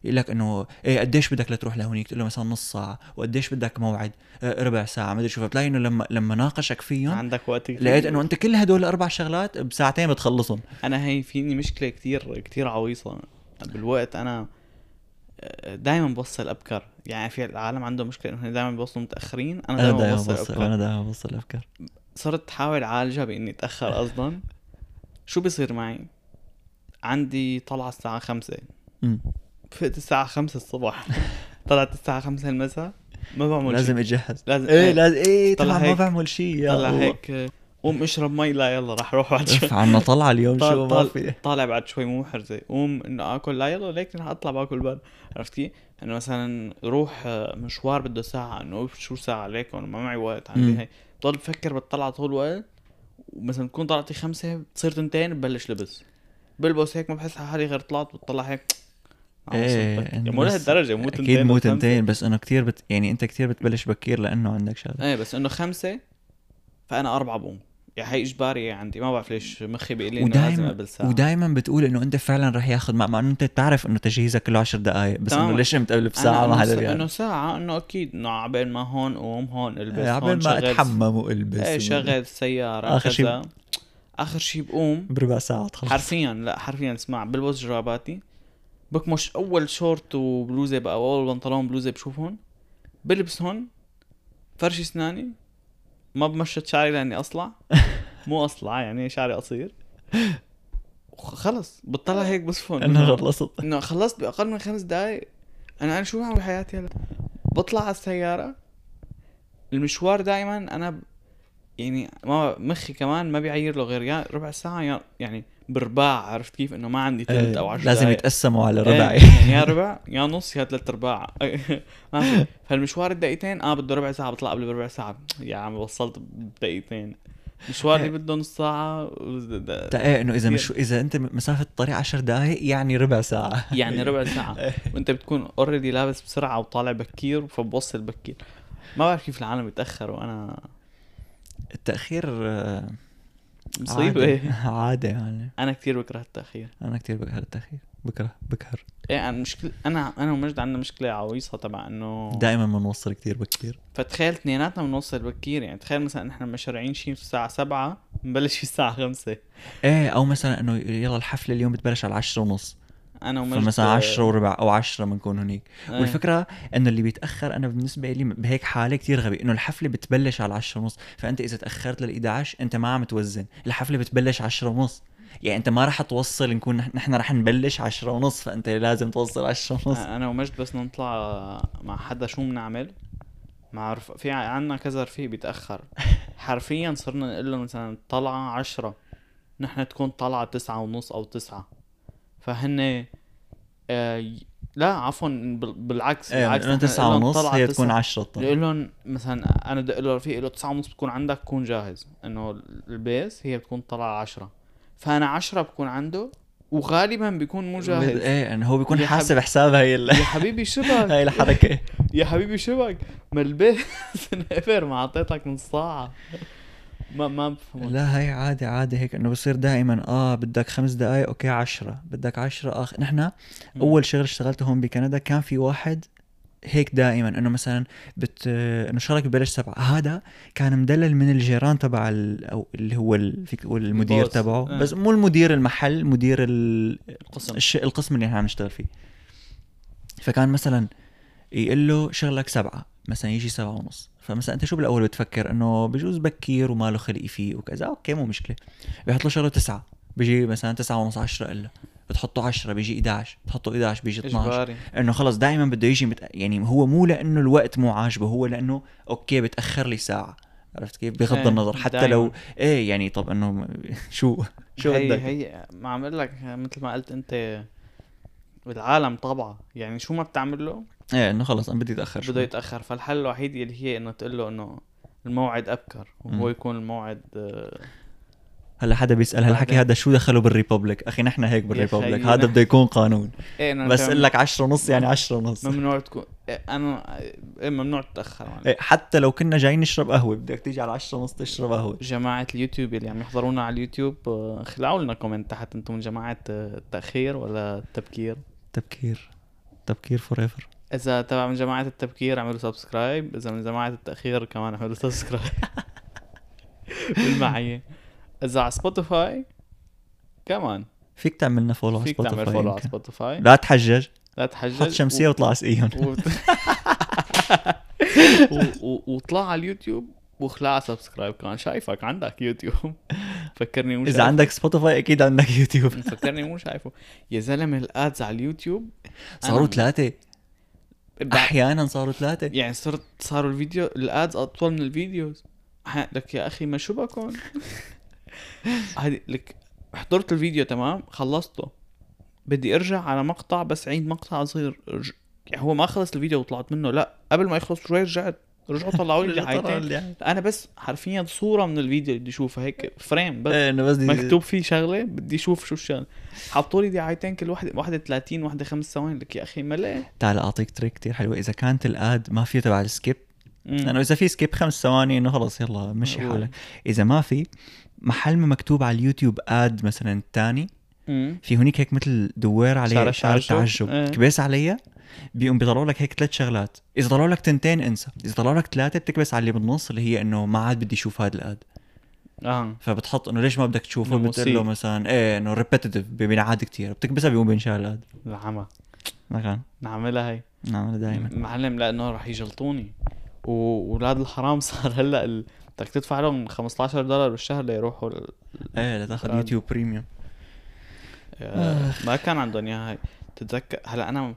يقول لك إنه إيه قديش بدك لتروح لهونيك؟ تقول له مثلا نص ساعة وقديش بدك موعد؟ آه ربع ساعة ما أدري شو. فبتلاقي إنه لما لما ناقشك فيهم عندك وقت كتير. لقيت إنه أنت كل هدول الأربع شغلات بساعتين بتخلصهم. أنا هي فيني مشكلة كتير كتير عويصة بالوقت. أنا دائما بوصل ابكر يعني في العالم عنده مشكلة إنه دائما بيوصلوا متأخرين أنا دائما بوصل ابكر أنا دائما بوصل الافكار صرت احاول أعالجها بإني أتأخر قصدا. شو بيصير معي؟ عندي طلعة الساعة خمسة. أمم. فقت الساعة خمسة الصبح طلعت الساعة خمسة المساء. ما بعمل لازم شيء. أجهز. لازم إيه لازم إيه طلع طلع ما بعمل شيء طلع. هيك. قوم اشرب مي. لا يلا راح أروح بعد شوي. عنا طلعة اليوم طال- شو ما في. طالع بعد شوي مو محرزة. قوم إنه آكل. لا يلا ليك رح أطلع باكل بعد عرفت كيف؟ إنه مثلا روح آه، مشوار بده ساعة. إنه شو ساعة ليك ما معي وقت. عندي. هي بضل بفكر بتطلع طول الوقت. ومثلا تكون طلعتي خمسة بتصير تنتين ببلش لبس. بلبس هيك ما بحس حالي غير طلعت. بتطلع هيك. إيه لهالدرجة مو تنتين أكيد مو. تنتين بس إنه كتير بت... يعني أنت كتير بتبلش بكير لأنه عندك شغلة. إيه بس إنه خمسة فأنا أربعة بقوم يعني هي اجباري عندي. ما بعرف ليش مخي بيقول لي إنه لازم قبل ساعة. ودايما بتقول إنه أنت فعلا رح ياخذ مع مع إنه أنت بتعرف إنه تجهيزك كله 10 دقائق بس. إنه ليش قمت قبل بساعه ما حدا بيعرف إنه ساعة إنه أكيد. إنه عبال ما هون قوم هون ألبس هون عبال ما شغل- أتحمم وألبس إيه شغل السيارة آخر شي كذا. آخر شي بقوم. بربع ساعة تخلص. حرفيا لا حرفيا اسمع بلبس جراباتي. بكمش أول شورت وبلوزة بقى اول بنطلون بلوزة بشوفهم بلبسهم فرش أسناني. ما بمشط شعري لأني أصلع. مو أصلع يعني شعري قصير. خلص بتطلع هيك بصفن انه خلصت إنه خلصت بأقل من خمس دقايق. أنا أنا شو بعمل بحياتي هلا؟ بطلع على السيارة. المشوار دائما أنا. يعني ما مخي كمان ما بيعير له غير يا ربع ساعة يا يعني برباع عرفت كيف؟ إنه ما عندي ثلث أو إيه، عشر لازم دقايق. يتقسموا على إيه، ربع يعني يا ربع يا نص يا ثلاث أرباع. فالمشوار الدقيقتين آه بده ربع ساعة بطلع قبل بربع ساعة. يا عم وصلت بدقيقتين. مشوار اللي بده نص ساعة تا إيه إنه إذا مش إذا أنت مسافة الطريق 10 دقائق يعني ربع ساعة. يعني ربع ساعة. وأنت بتكون already لابس بسرعة وطالع بكير فبوصل بكير. ما بعرف كيف العالم يتأخروا أنا التأخير آه، مصيبة. عادة, عادة يعني. أنا كثير بكره التأخير. أنا كتير بكره التأخير. بكره بكهر إيه أنا مشكلة أنا أنا ومجد عندنا مشكلة عويصة تبع إنه دائما بنوصل كتير بكير فتخيل اثنيناتنا بنوصل بكير يعني تخيل مثلا نحن مشارعين شيء الساعة سبعة بنبلش الساعة خمسة. إيه أو مثلا إنه يلا الحفلة اليوم بتبلش على 10 ونص. أنا ومجد فمثلا 10 وربع أو 10 بنكون هنيك. إيه. والفكرة انه اللي بيتأخر أنا بالنسبة لي بهيك حالة كتير غبي إنه الحفلة بتبلش على 10 ونص فأنت إذا تأخرت لل 11 أنت ما عم توزن. الحفلة بتبلش 10 ونص. يعني أنت ما رح توصل نكون نح- نحن رح نبلش 10 ونص فأنت لازم توصل 10 ونص. أنا ومجد بس نطلع مع حدا شو بنعمل مع رف... في عنا كذا رفيق بيتأخر. حرفيا صرنا نقول له مثلا طلعة عشرة نحن تكون طلعة تسعة ونص أو تسعة. فهن آه لا عفوا بال- بالعكس إيه بالعكس نحن 9 نقول لهم ونص هي تكون تسعة. 10 طبعا لهم مثلا أنا بدي أقول له رفيق له 9 ونص بتكون عندك كون جاهز. إنه البيس هي بتكون طلعه 10 فأنا 10 بكون عنده وغالبا بيكون مو جاهز. إيه إنه هو بيكون حب- حاسب حساب هاي ال- يا حبيبي شبك. هاي الحركة. يا حبيبي شبك. ما البيت نفر ما أعطيتك نص ساعة. ما ما بفهم لا هي عادي عادي هيك إنه بصير دائما آه بدك خمس دقائق أوكي عشرة بدك عشرة آخ نحن أول شغل اشتغلته هون بكندا كان في واحد هيك دائما إنه مثلا بت إنه شغلك ببلش سبعة. هذا كان مدلل من الجيران تبع ال... أو اللي هو ال... المدير. تبعه. آه. بس مو المدير المحل مدير ال... القسم. الش... القسم اللي إحنا عم نشتغل فيه. فكان مثلا يقول له شغلك سبعة مثلا يجي سبعة ونص. فمثلا أنت شو بالأول بتفكر؟ إنه بجوز بكير وما له خلق فيه وكذا. أوكي مو مشكلة. بيحط له شغله تسعة. بيجي مثلا تسعة ونص عشرة إلا. بتحطه 10 بيجي 11 بتحطه 11 بيجي 12 إجباري. إنه خلص دائما بده يجي مت... يعني هو مو لأنه الوقت مو عاجبه هو لأنه أوكي بتأخر لي ساعة. عرفت كيف؟ بغض إيه، النظر. حتى دايماً. لو إيه يعني طب إنه شو شو هي بدك؟ هي ما عم أقول لك مثل ما قلت أنت العالم طبعه يعني شو ما بتعمل له؟ إيه إنه خلص أنا بدي اتاخر بده يتأخر. فالحل الوحيد اللي هي إنه تقول له إنه الموعد أبكر وهو. يكون الموعد آه، هلا حدا بيسأل هالحكي. هذا شو دخله بال republic؟ أخي نحن هيك بال republic هذا بده يكون قانون. إيه أنا بس. أقول لك 10 ونص يعني 10 ونص. ممنوع تكون إيه، أنا إيه ممنوع تتأخر. إيه، حتى لو كنا جايين نشرب قهوة بدك تيجي على 10 ونص تشرب قهوة. جماعة اليوتيوب اللي عم يحضرونا على اليوتيوب آه، خلعوا لنا comment تحت أنتم من جماعة آه، التأخير ولا التبكير تبكير تبكير forever إذا تبع من جماعة التبكير اعملوا subscribe إذا من جماعة التأخير كمان اعملوا subscribe بالمعية إذا على سبوتيفاي كمان. فيك تعملنا follow على فيك تعمل سبوتيفاي follow على. سبوتيفاي لا تحجج. لا تحجج. حط شمسية واطلع اسقيهم و... و... و... وطلع على اليوتيوب. واخلع subscribe كمان. شايفك عندك يوتيوب. فكرني مو إذا. عندك سبوتيفاي أكيد عندك يوتيوب. فكرني مو شايفه. يا زلمة ال ads على اليوتيوب. صاروا ثلاثة. أحيانا صاروا ثلاثة. يعني صرت صاروا الفيديو ال ads أطول من ال videos. لك يا أخي ما شو بكون؟ هذه لك حضرت الفيديو تمام؟ خلصته. بدي أرجع على مقطع بس عيد مقطع صغير. يعني هو ما خلص الفيديو وطلعت منه لا. قبل ما يخلص شوي رجعت. رجعوا طلعوا لي دعايتين أنا بس حرفيا صورة من الفيديو اللي بدي اشوفها هيك frame بس إيه إنه بس دي- مكتوب فيه شغلة بدي أشوف شو الشغلة حطوا لي دعايتين كل واحدة واحدة 30 واحدة 5 ثواني لك يا أخي ملء تعال أعطيك trick كتير حلوة إذا كانت ال ad ما في تبع ال skip. لأنه إذا في skip خمس ثواني إنه خلص يلا مشي. حالك إذا ما في محل ما مكتوب على اليوتيوب ad مثلا تاني مم. في هونيك هيك مثل دوير عليه اشاره تعجب. إيه. تكبس عليها بيقوم بيطلعوا لك هيك ثلاث شغلات. إذا طلعوا لك تنتين انسى. إذا طلعوا لك ثلاثة بتكبس على اللي بالنص اللي هي إنه ما عاد بدي أشوف هذا ال ad. آه. فبتحط إنه ليش ما بدك تشوفه؟ بتقول له. مثلا إيه إنه repetitive بينعاد كثير بتكبسها بيقوم بينشال ال ad. العمى. مثلا نعملها هي. نعمل دائما معلم لأنه راح يجلطوني. وأولاد الحرام صار هلأ ال... بدك تدفع لهم 15 دولار بالشهر ليروحوا ال... إيه لتاخذ. YouTube Premium آه، ما كان عندهم إياها هاي تتذكر هلأ أنا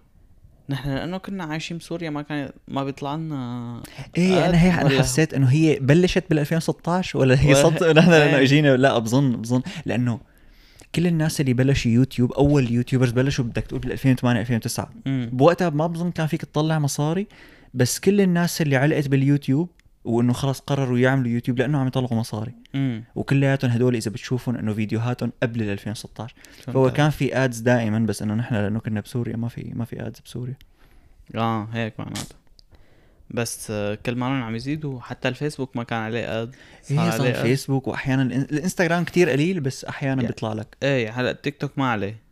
نحن لأنه كنا عايشين بسوريا ما كان ما بيطلع لنا إيه أنا هيك أنا حسيت إنه هي بلشت بال 2016 ولا هي صدق نحن. لأنه إجينا لا بظن بظن لأنه كل الناس اللي بلشوا يوتيوب أول YouTubers بلشوا بدك تقول بال 2008 2009 مم. بوقتها ما بظن كان فيك تطلع مصاري بس كل الناس اللي علقت باليوتيوب وإنه خلص قرروا يعملوا يوتيوب لأنه عم يطلعوا مصاري مم. وكلياتهم هدول إذا بتشوفهم إنه فيديوهاتهم قبل ال 2016 فهمت فهو. كان في ads دائما بس إنه نحن لأنه كنا بسوريا ما في ما في ads بسوريا آه هيك معناته بس آه، كل ما عم يزيدوا حتى الفيسبوك ما كان عليه اد هي عليه صار ad. فيسبوك واحيانا الإنستغرام كتير قليل بس أحيانا يا. بيطلع لك إيه هلا التيك توك ما عليه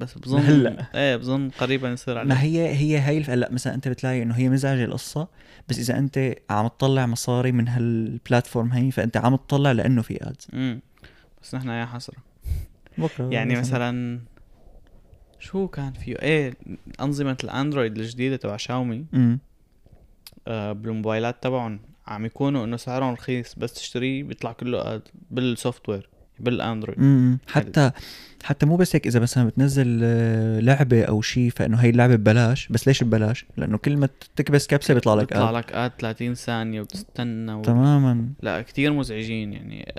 بس بظن هلا. إيه بظن قريبا يصير عليه. ما هي هي هي الف... هلا مثلا أنت بتلاقي إنه هي مزعجه القصة بس إذا أنت عم تطلع مصاري من هالبلاتفورم هي فأنت عم تطلع لأنه في ادز امم بس نحن يا حسرة. بكرة يعني مثلا شو كان فيه؟ إيه أنظمة الأندرويد الجديدة تبع شاومي امم آه بالموبايلات تبعهم عم يكونوا إنه سعرهم رخيص بس تشتريه بيطلع كله اد بالسوفت وير بالأندرويد. امم حتى حتى مو بس هيك إذا مثلا بتنزل آه، لعبة أو شيء فإنه هي اللعبة ببلاش. بس ليش ببلاش؟ لأنه كل ما تكبس كبسة بيطلع لك بيطلع. لك اد 30 ثانية وتستنى و... تماما. لا كتير مزعجين يعني.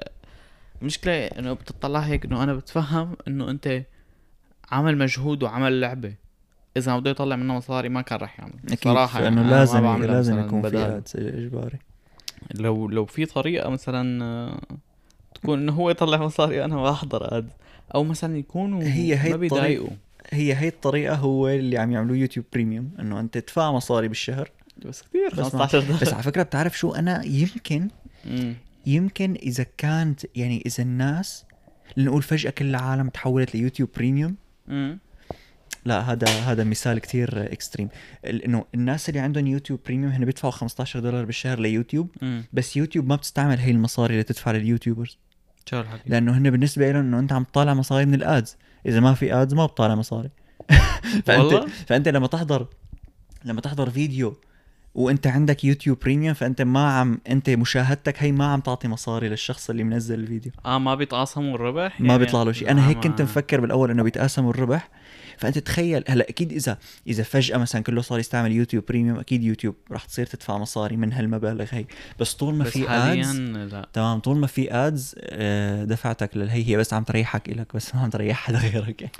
المشكلة إنه بتطلع هيك إنه أنا بتفهم إنه أنت عمل مجهود وعمل لعبة. إذا بده يطلع منها مصاري ما كان رح يعمل. أكيد صراحة لأنه يعني ما لازم لازم يكون في إجباري. لو لو في طريقة مثلا آه، تكون إنه هو يطلع مصاري وأنا ما أحضر ad أو مثلا يكونوا هي هي ما بيضايقوا. هي هي الطريقة هو اللي عم يعملوه YouTube Premium إنه أنت تدفع مصاري بالشهر. بس كثير بس ما- 15 دولار. بس على فكرة بتعرف شو؟ أنا يمكن مم. يمكن إذا كانت يعني إذا الناس لنقول فجأة كل العالم تحولت ل YouTube Premium. لا هذا هذا مثال كتير extreme إنه الناس اللي عندهم YouTube Premium هن بيدفعوا 15 دولار بالشهر ليوتيوب مم. بس يوتيوب ما بتستعمل هي المصاري اللي تدفع لل YouTubers. لأنه هن بالنسبة لهم إنه أنت عم تطالع مصاري من ال ads. إذا ما في ads ما بتطالع مصاري. فأنت والله؟ فأنت لما تحضر لما تحضر فيديو وأنت عندك YouTube Premium فأنت ما عم أنت مشاهدتك هي ما عم تعطي مصاري للشخص اللي منزل الفيديو. آه ما بيتقاسموا الربح؟ ما يعني بيطلع له شيء. أنا هيك كنت مفكر بالأول إنه بيتقاسموا الربح. فأنت تخيل هلأ أكيد إذا إذا فجأة مثلا كله صار يستعمل YouTube Premium أكيد يوتيوب راح تصير تدفع مصاري من هالمبالغ هي. بس طول ما بس في ads لا. تمام طول ما في ads دفعتك للهي هي بس عم تريحك إلك بس ما عم تريح حدا غيرك. يعني.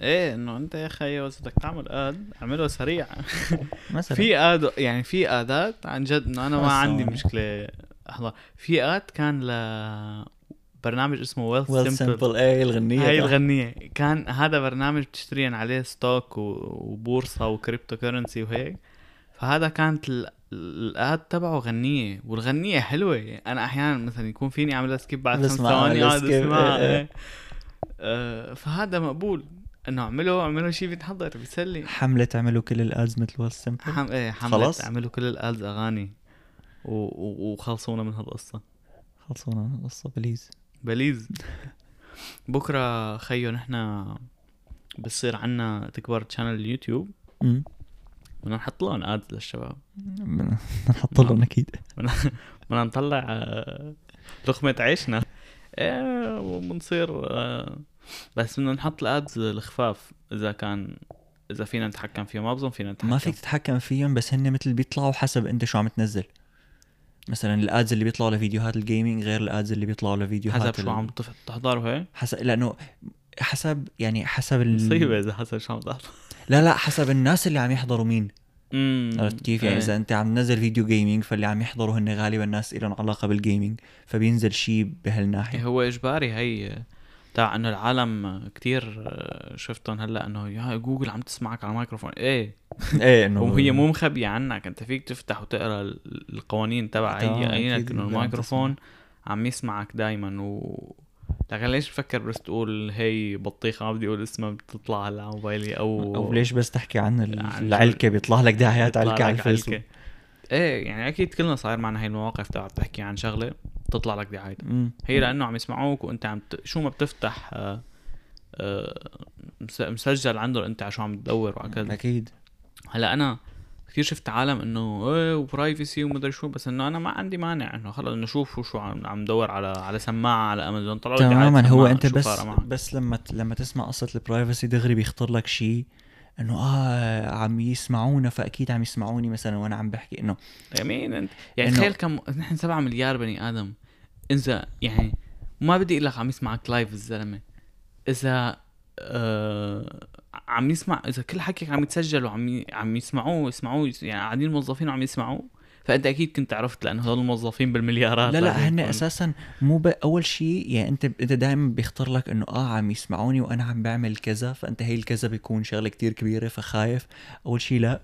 إيه إنه أنت يا أخي بس بدك تعمل ad اعمله سريع. مثلا في اد يعني في ادات عن جد إنه أنا ما عندي. مشكلة. احضر في ad كان ل برنامج اسمه Wealth Wealth Simple Simple إيه الغنية هاي الغنية. كان هذا برنامج بتشتري عليه stock و- وبورصة و cryptocurrency وهيك. فهذا كانت ال- ال ad تبعه غنية. والغنية حلوة. أنا أحيانا مثلا يكون فيني اعملها skip بعد خمس ثواني اقعد اسمعها إيه، إيه. آه، فهذا مقبول. إنه اعمله اعمله شيء بيتحضر بيسلي. حملة تعملوا كل ال ads مثل Wealthsimple حم... إيه حملة خلاص؟ عملوا كل ال ads أغاني. و... و... وخلصونا من هالقصة خلصونا القصة please please. بكرة خيو نحنا بصير عنا تكبر channel اليوتيوب. بدنا نحط لهم ads للشباب. بدنا نحط لهم أكيد. بدنا نطلع آه، لقمة عيشنا. إيه وبنصير آه، بس بدنا نحط ال ads الخفاف إذا كان إذا فينا نتحكم فيهم. ما بظن فينا نتحكم. ما فيك تتحكم فيهم بس هن مثل بيطلعوا حسب أنت شو عم تنزل. مثلا ال ads اللي بيطلعوا لفيديوهات ال gaming غير ال ads اللي بيطلعوا لفيديوهات حسب شو عم تف- تحضر وهيك حسب لأنه حسب يعني حسب ال... مصيبة إذا حسب شو عم تحضر. لا لا حسب الناس اللي عم يحضروا مين. عرفت كيف؟ يعني إيه. إذا أنت عم تنزل فيديو gaming فاللي عم يحضروا هن غالبا ناس لهم علاقة بال gaming فبينزل شيء بهالناحية. إيه هو إجباري هي تاع انه العالم كتير شفتهم هلأ إنه يا جوجل عم تسمعك على الميكروفون. إيه؟ إيه إنه وهي مو مخبية عنك. أنت فيك تفتح وتقرأ ال- القوانين تبع أي أكيد إنه الميكروفون عم يسمعك دايما. و لكن ليش بفكر بس تقول هي بطيخة ما بدي أقول اسمها بتطلع على موبايلي أو أو ليش بس تحكي عن عن العلكة؟ بيطلع لك دعايات علكة على الفيسبوك. إيه يعني أكيد كلنا صاير معنا هاي المواقف تبع بتحكي عن شغلة. تطلع لك دعايه. هي لأنه عم يسمعوك وأنت عم ت... شو ما بتفتح آه آه مس- مسجل عندهم أنت على شو عم تدور وهكذا. أكيد. هلأ أنا كثير شفت عالم إنه إيه وبرايفسي ومدري شو بس إنه أنا ما عندي مانع إنه خلص إنه شوفوا شو عم عم دور على على سماعة على أمازون طلعوا تماما هو أنت بس؟ بس لما لما تسمع قصة البرايفسي دغري بيخطر لك شيء. إنه آه عم يسمعونا فأكيد عم يسمعوني مثلا وأنا عم بحكي إنه يمين انت يعني تخيل كم نحن 7 مليار بني آدم. إذا يعني ما بدي أقول لك عم يسمعك لايف الزلمة. إذا آه عم يسمع إذا كل حكيك عم يتسجل وعم ي... عم يسمعوه يسمعوه يعني قاعدين موظفين وعم يسمعوه فأنت أكيد كنت عرفت لأنه هذول الموظفين بالمليارات لا لا هن أساسا مو ب... أول شيء يعني أنت أنت دائما بيخطر لك إنه آه عم يسمعوني وأنا عم بعمل كذا فأنت هي الكذا بيكون شغلة كتير كبيرة فخايف أول شيء لا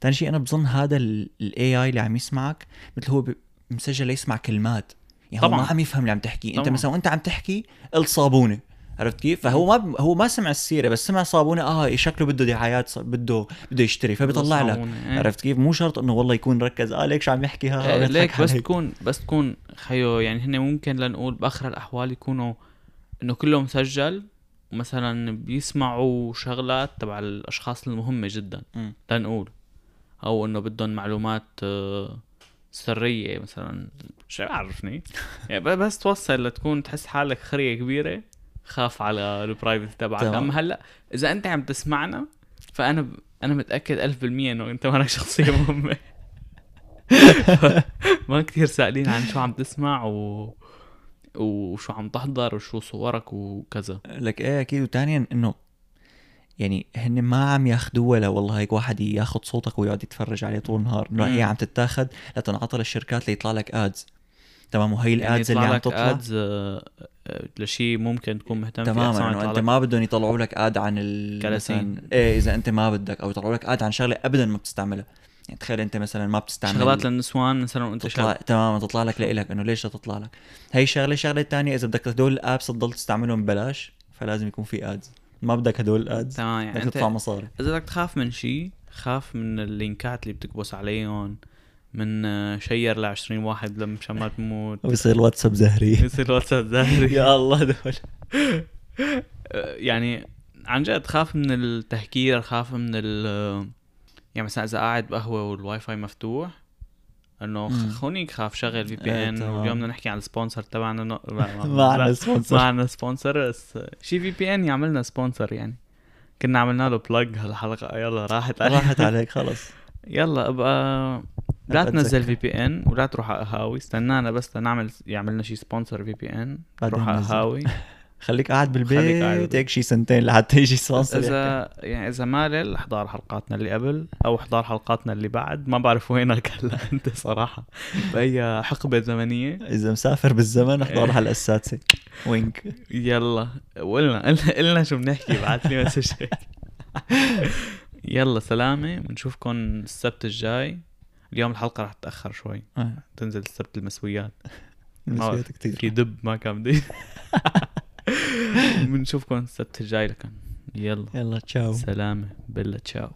ثاني شيء أنا بظن هذا الاي اي اللي عم يسمعك مثل هو. مسجل ليسمع كلمات يعني طبعاً. ما عم يفهم اللي عم تحكي أنت. مثلا وأنت عم تحكي الصابونة عرفت كيف؟ فهو ما ب... هو ما سمع السيرة بس سمع صابونة آه شكله بده دعايات ص- بده بده يشتري فبيطلع لك صابونة، إيه. عرفت كيف؟ مو شرط إنه والله يكون ركز آه ليك شو عم يحكي ها إيه، ليك بس. تكون بس تكون خيو يعني هن ممكن لنقول بآخر الأحوال يكونوا إنه كله مسجل ومثلا بيسمعوا شغلات تبع الأشخاص المهمة جدا مم. لنقول أو إنه بدهم معلومات آه، سرية مثلا شو عرفني يعني بس توصل لتكون تحس حالك خرية كبيرة خاف على البرايفت تبعك. أما هلأ إذا أنت عم تسمعنا فأنا ب... أنا متأكد 1000% إنه أنت مالك شخصية مهمة. ما كتير سائلين عن شو عم تسمع و... وشو عم تحضر وشو صورك وكذا. لك إيه أكيد. وثانيا إنه يعني هن ما عم ياخذوها لا والله هيك واحد ياخذ صوتك ويقعد يتفرج عليه طول النهار. إنه. هي عم تتاخذ لتنعطى للشركات ليطلع لك ادز تمام وهي الادز اللي عم تطلع؟ ادز لشيء ممكن تكون مهتم فيه تماما إنه أنت ما بدهم يطلعوا لك اد عن ال كراسين. مثلاً- إيه إذا أنت ما بدك أو يطلعوا لك اد عن شغلة ابدا ما بتستعملها. يعني تخيل أنت مثلا ما بتستعمل شغلات للنسوان مثلا وأنت شاب. تماما تطلع لك لإلك إنه ليش تطلع لك؟ هي شغلة شغلة الثانية إذا بدك هدول ال apps تضل تستعملهم ببلاش فلازم يكون في ads ما بدك هدول ال ads تمام يعني بدك تدفع مصاري. إذا بدك تخاف من شيء خاف من اللينكات اللي بتكبس عليهم. من آه، share ل 20 واحد لما مشان ما تموت ويصير الواتساب زهري. يصير الواتساب زهري. يا الله دول آه، يعني عن جد خاف من التهكير خاف من ال يعني مثلا إذا قاعد بقهوة والواي فاي مفتوح إنه. خونيك خاف شغل VPN تمام. واليوم بدنا نحكي عن ال sponsor تبعنا ما- عندنا sponsor. ما عندنا sponsor بس شي VPN يعملنا sponsor يعني. كنا عملنا له plug هالحلقة. يلا راحت عليه. راحت عليك خلص. يلا أبقى لا تنزل. VPN ولا تروح على قهاوي. استنانا بس لنعمل يعملنا شي sponsor VPN تروح على. قهاوي. خليك قاعد بالبيت. هيك شي سنتين لحتى يجي sponsor. إذا يعني إذا مالل احضر حلقاتنا اللي قبل أو احضر حلقاتنا اللي بعد. ما بعرف وينك هلا أنت صراحة. بأي حقبة زمنية. إذا مسافر بالزمن احضر. الحلقة السادسه وينك. يلا. وقلنا قلنا, قلنا شو بنحكي. بعت لي مسج. يلا سلامة. بنشوفكم السبت الجاي. اليوم الحلقة رح تتأخر شوي. آه، تنزل السبت المسويات. نسيت كثير في دب ما كان بدي. بنشوفكم السبت الجاي لكن يلا. يلا تشاو. سلامة. بلا تشاو.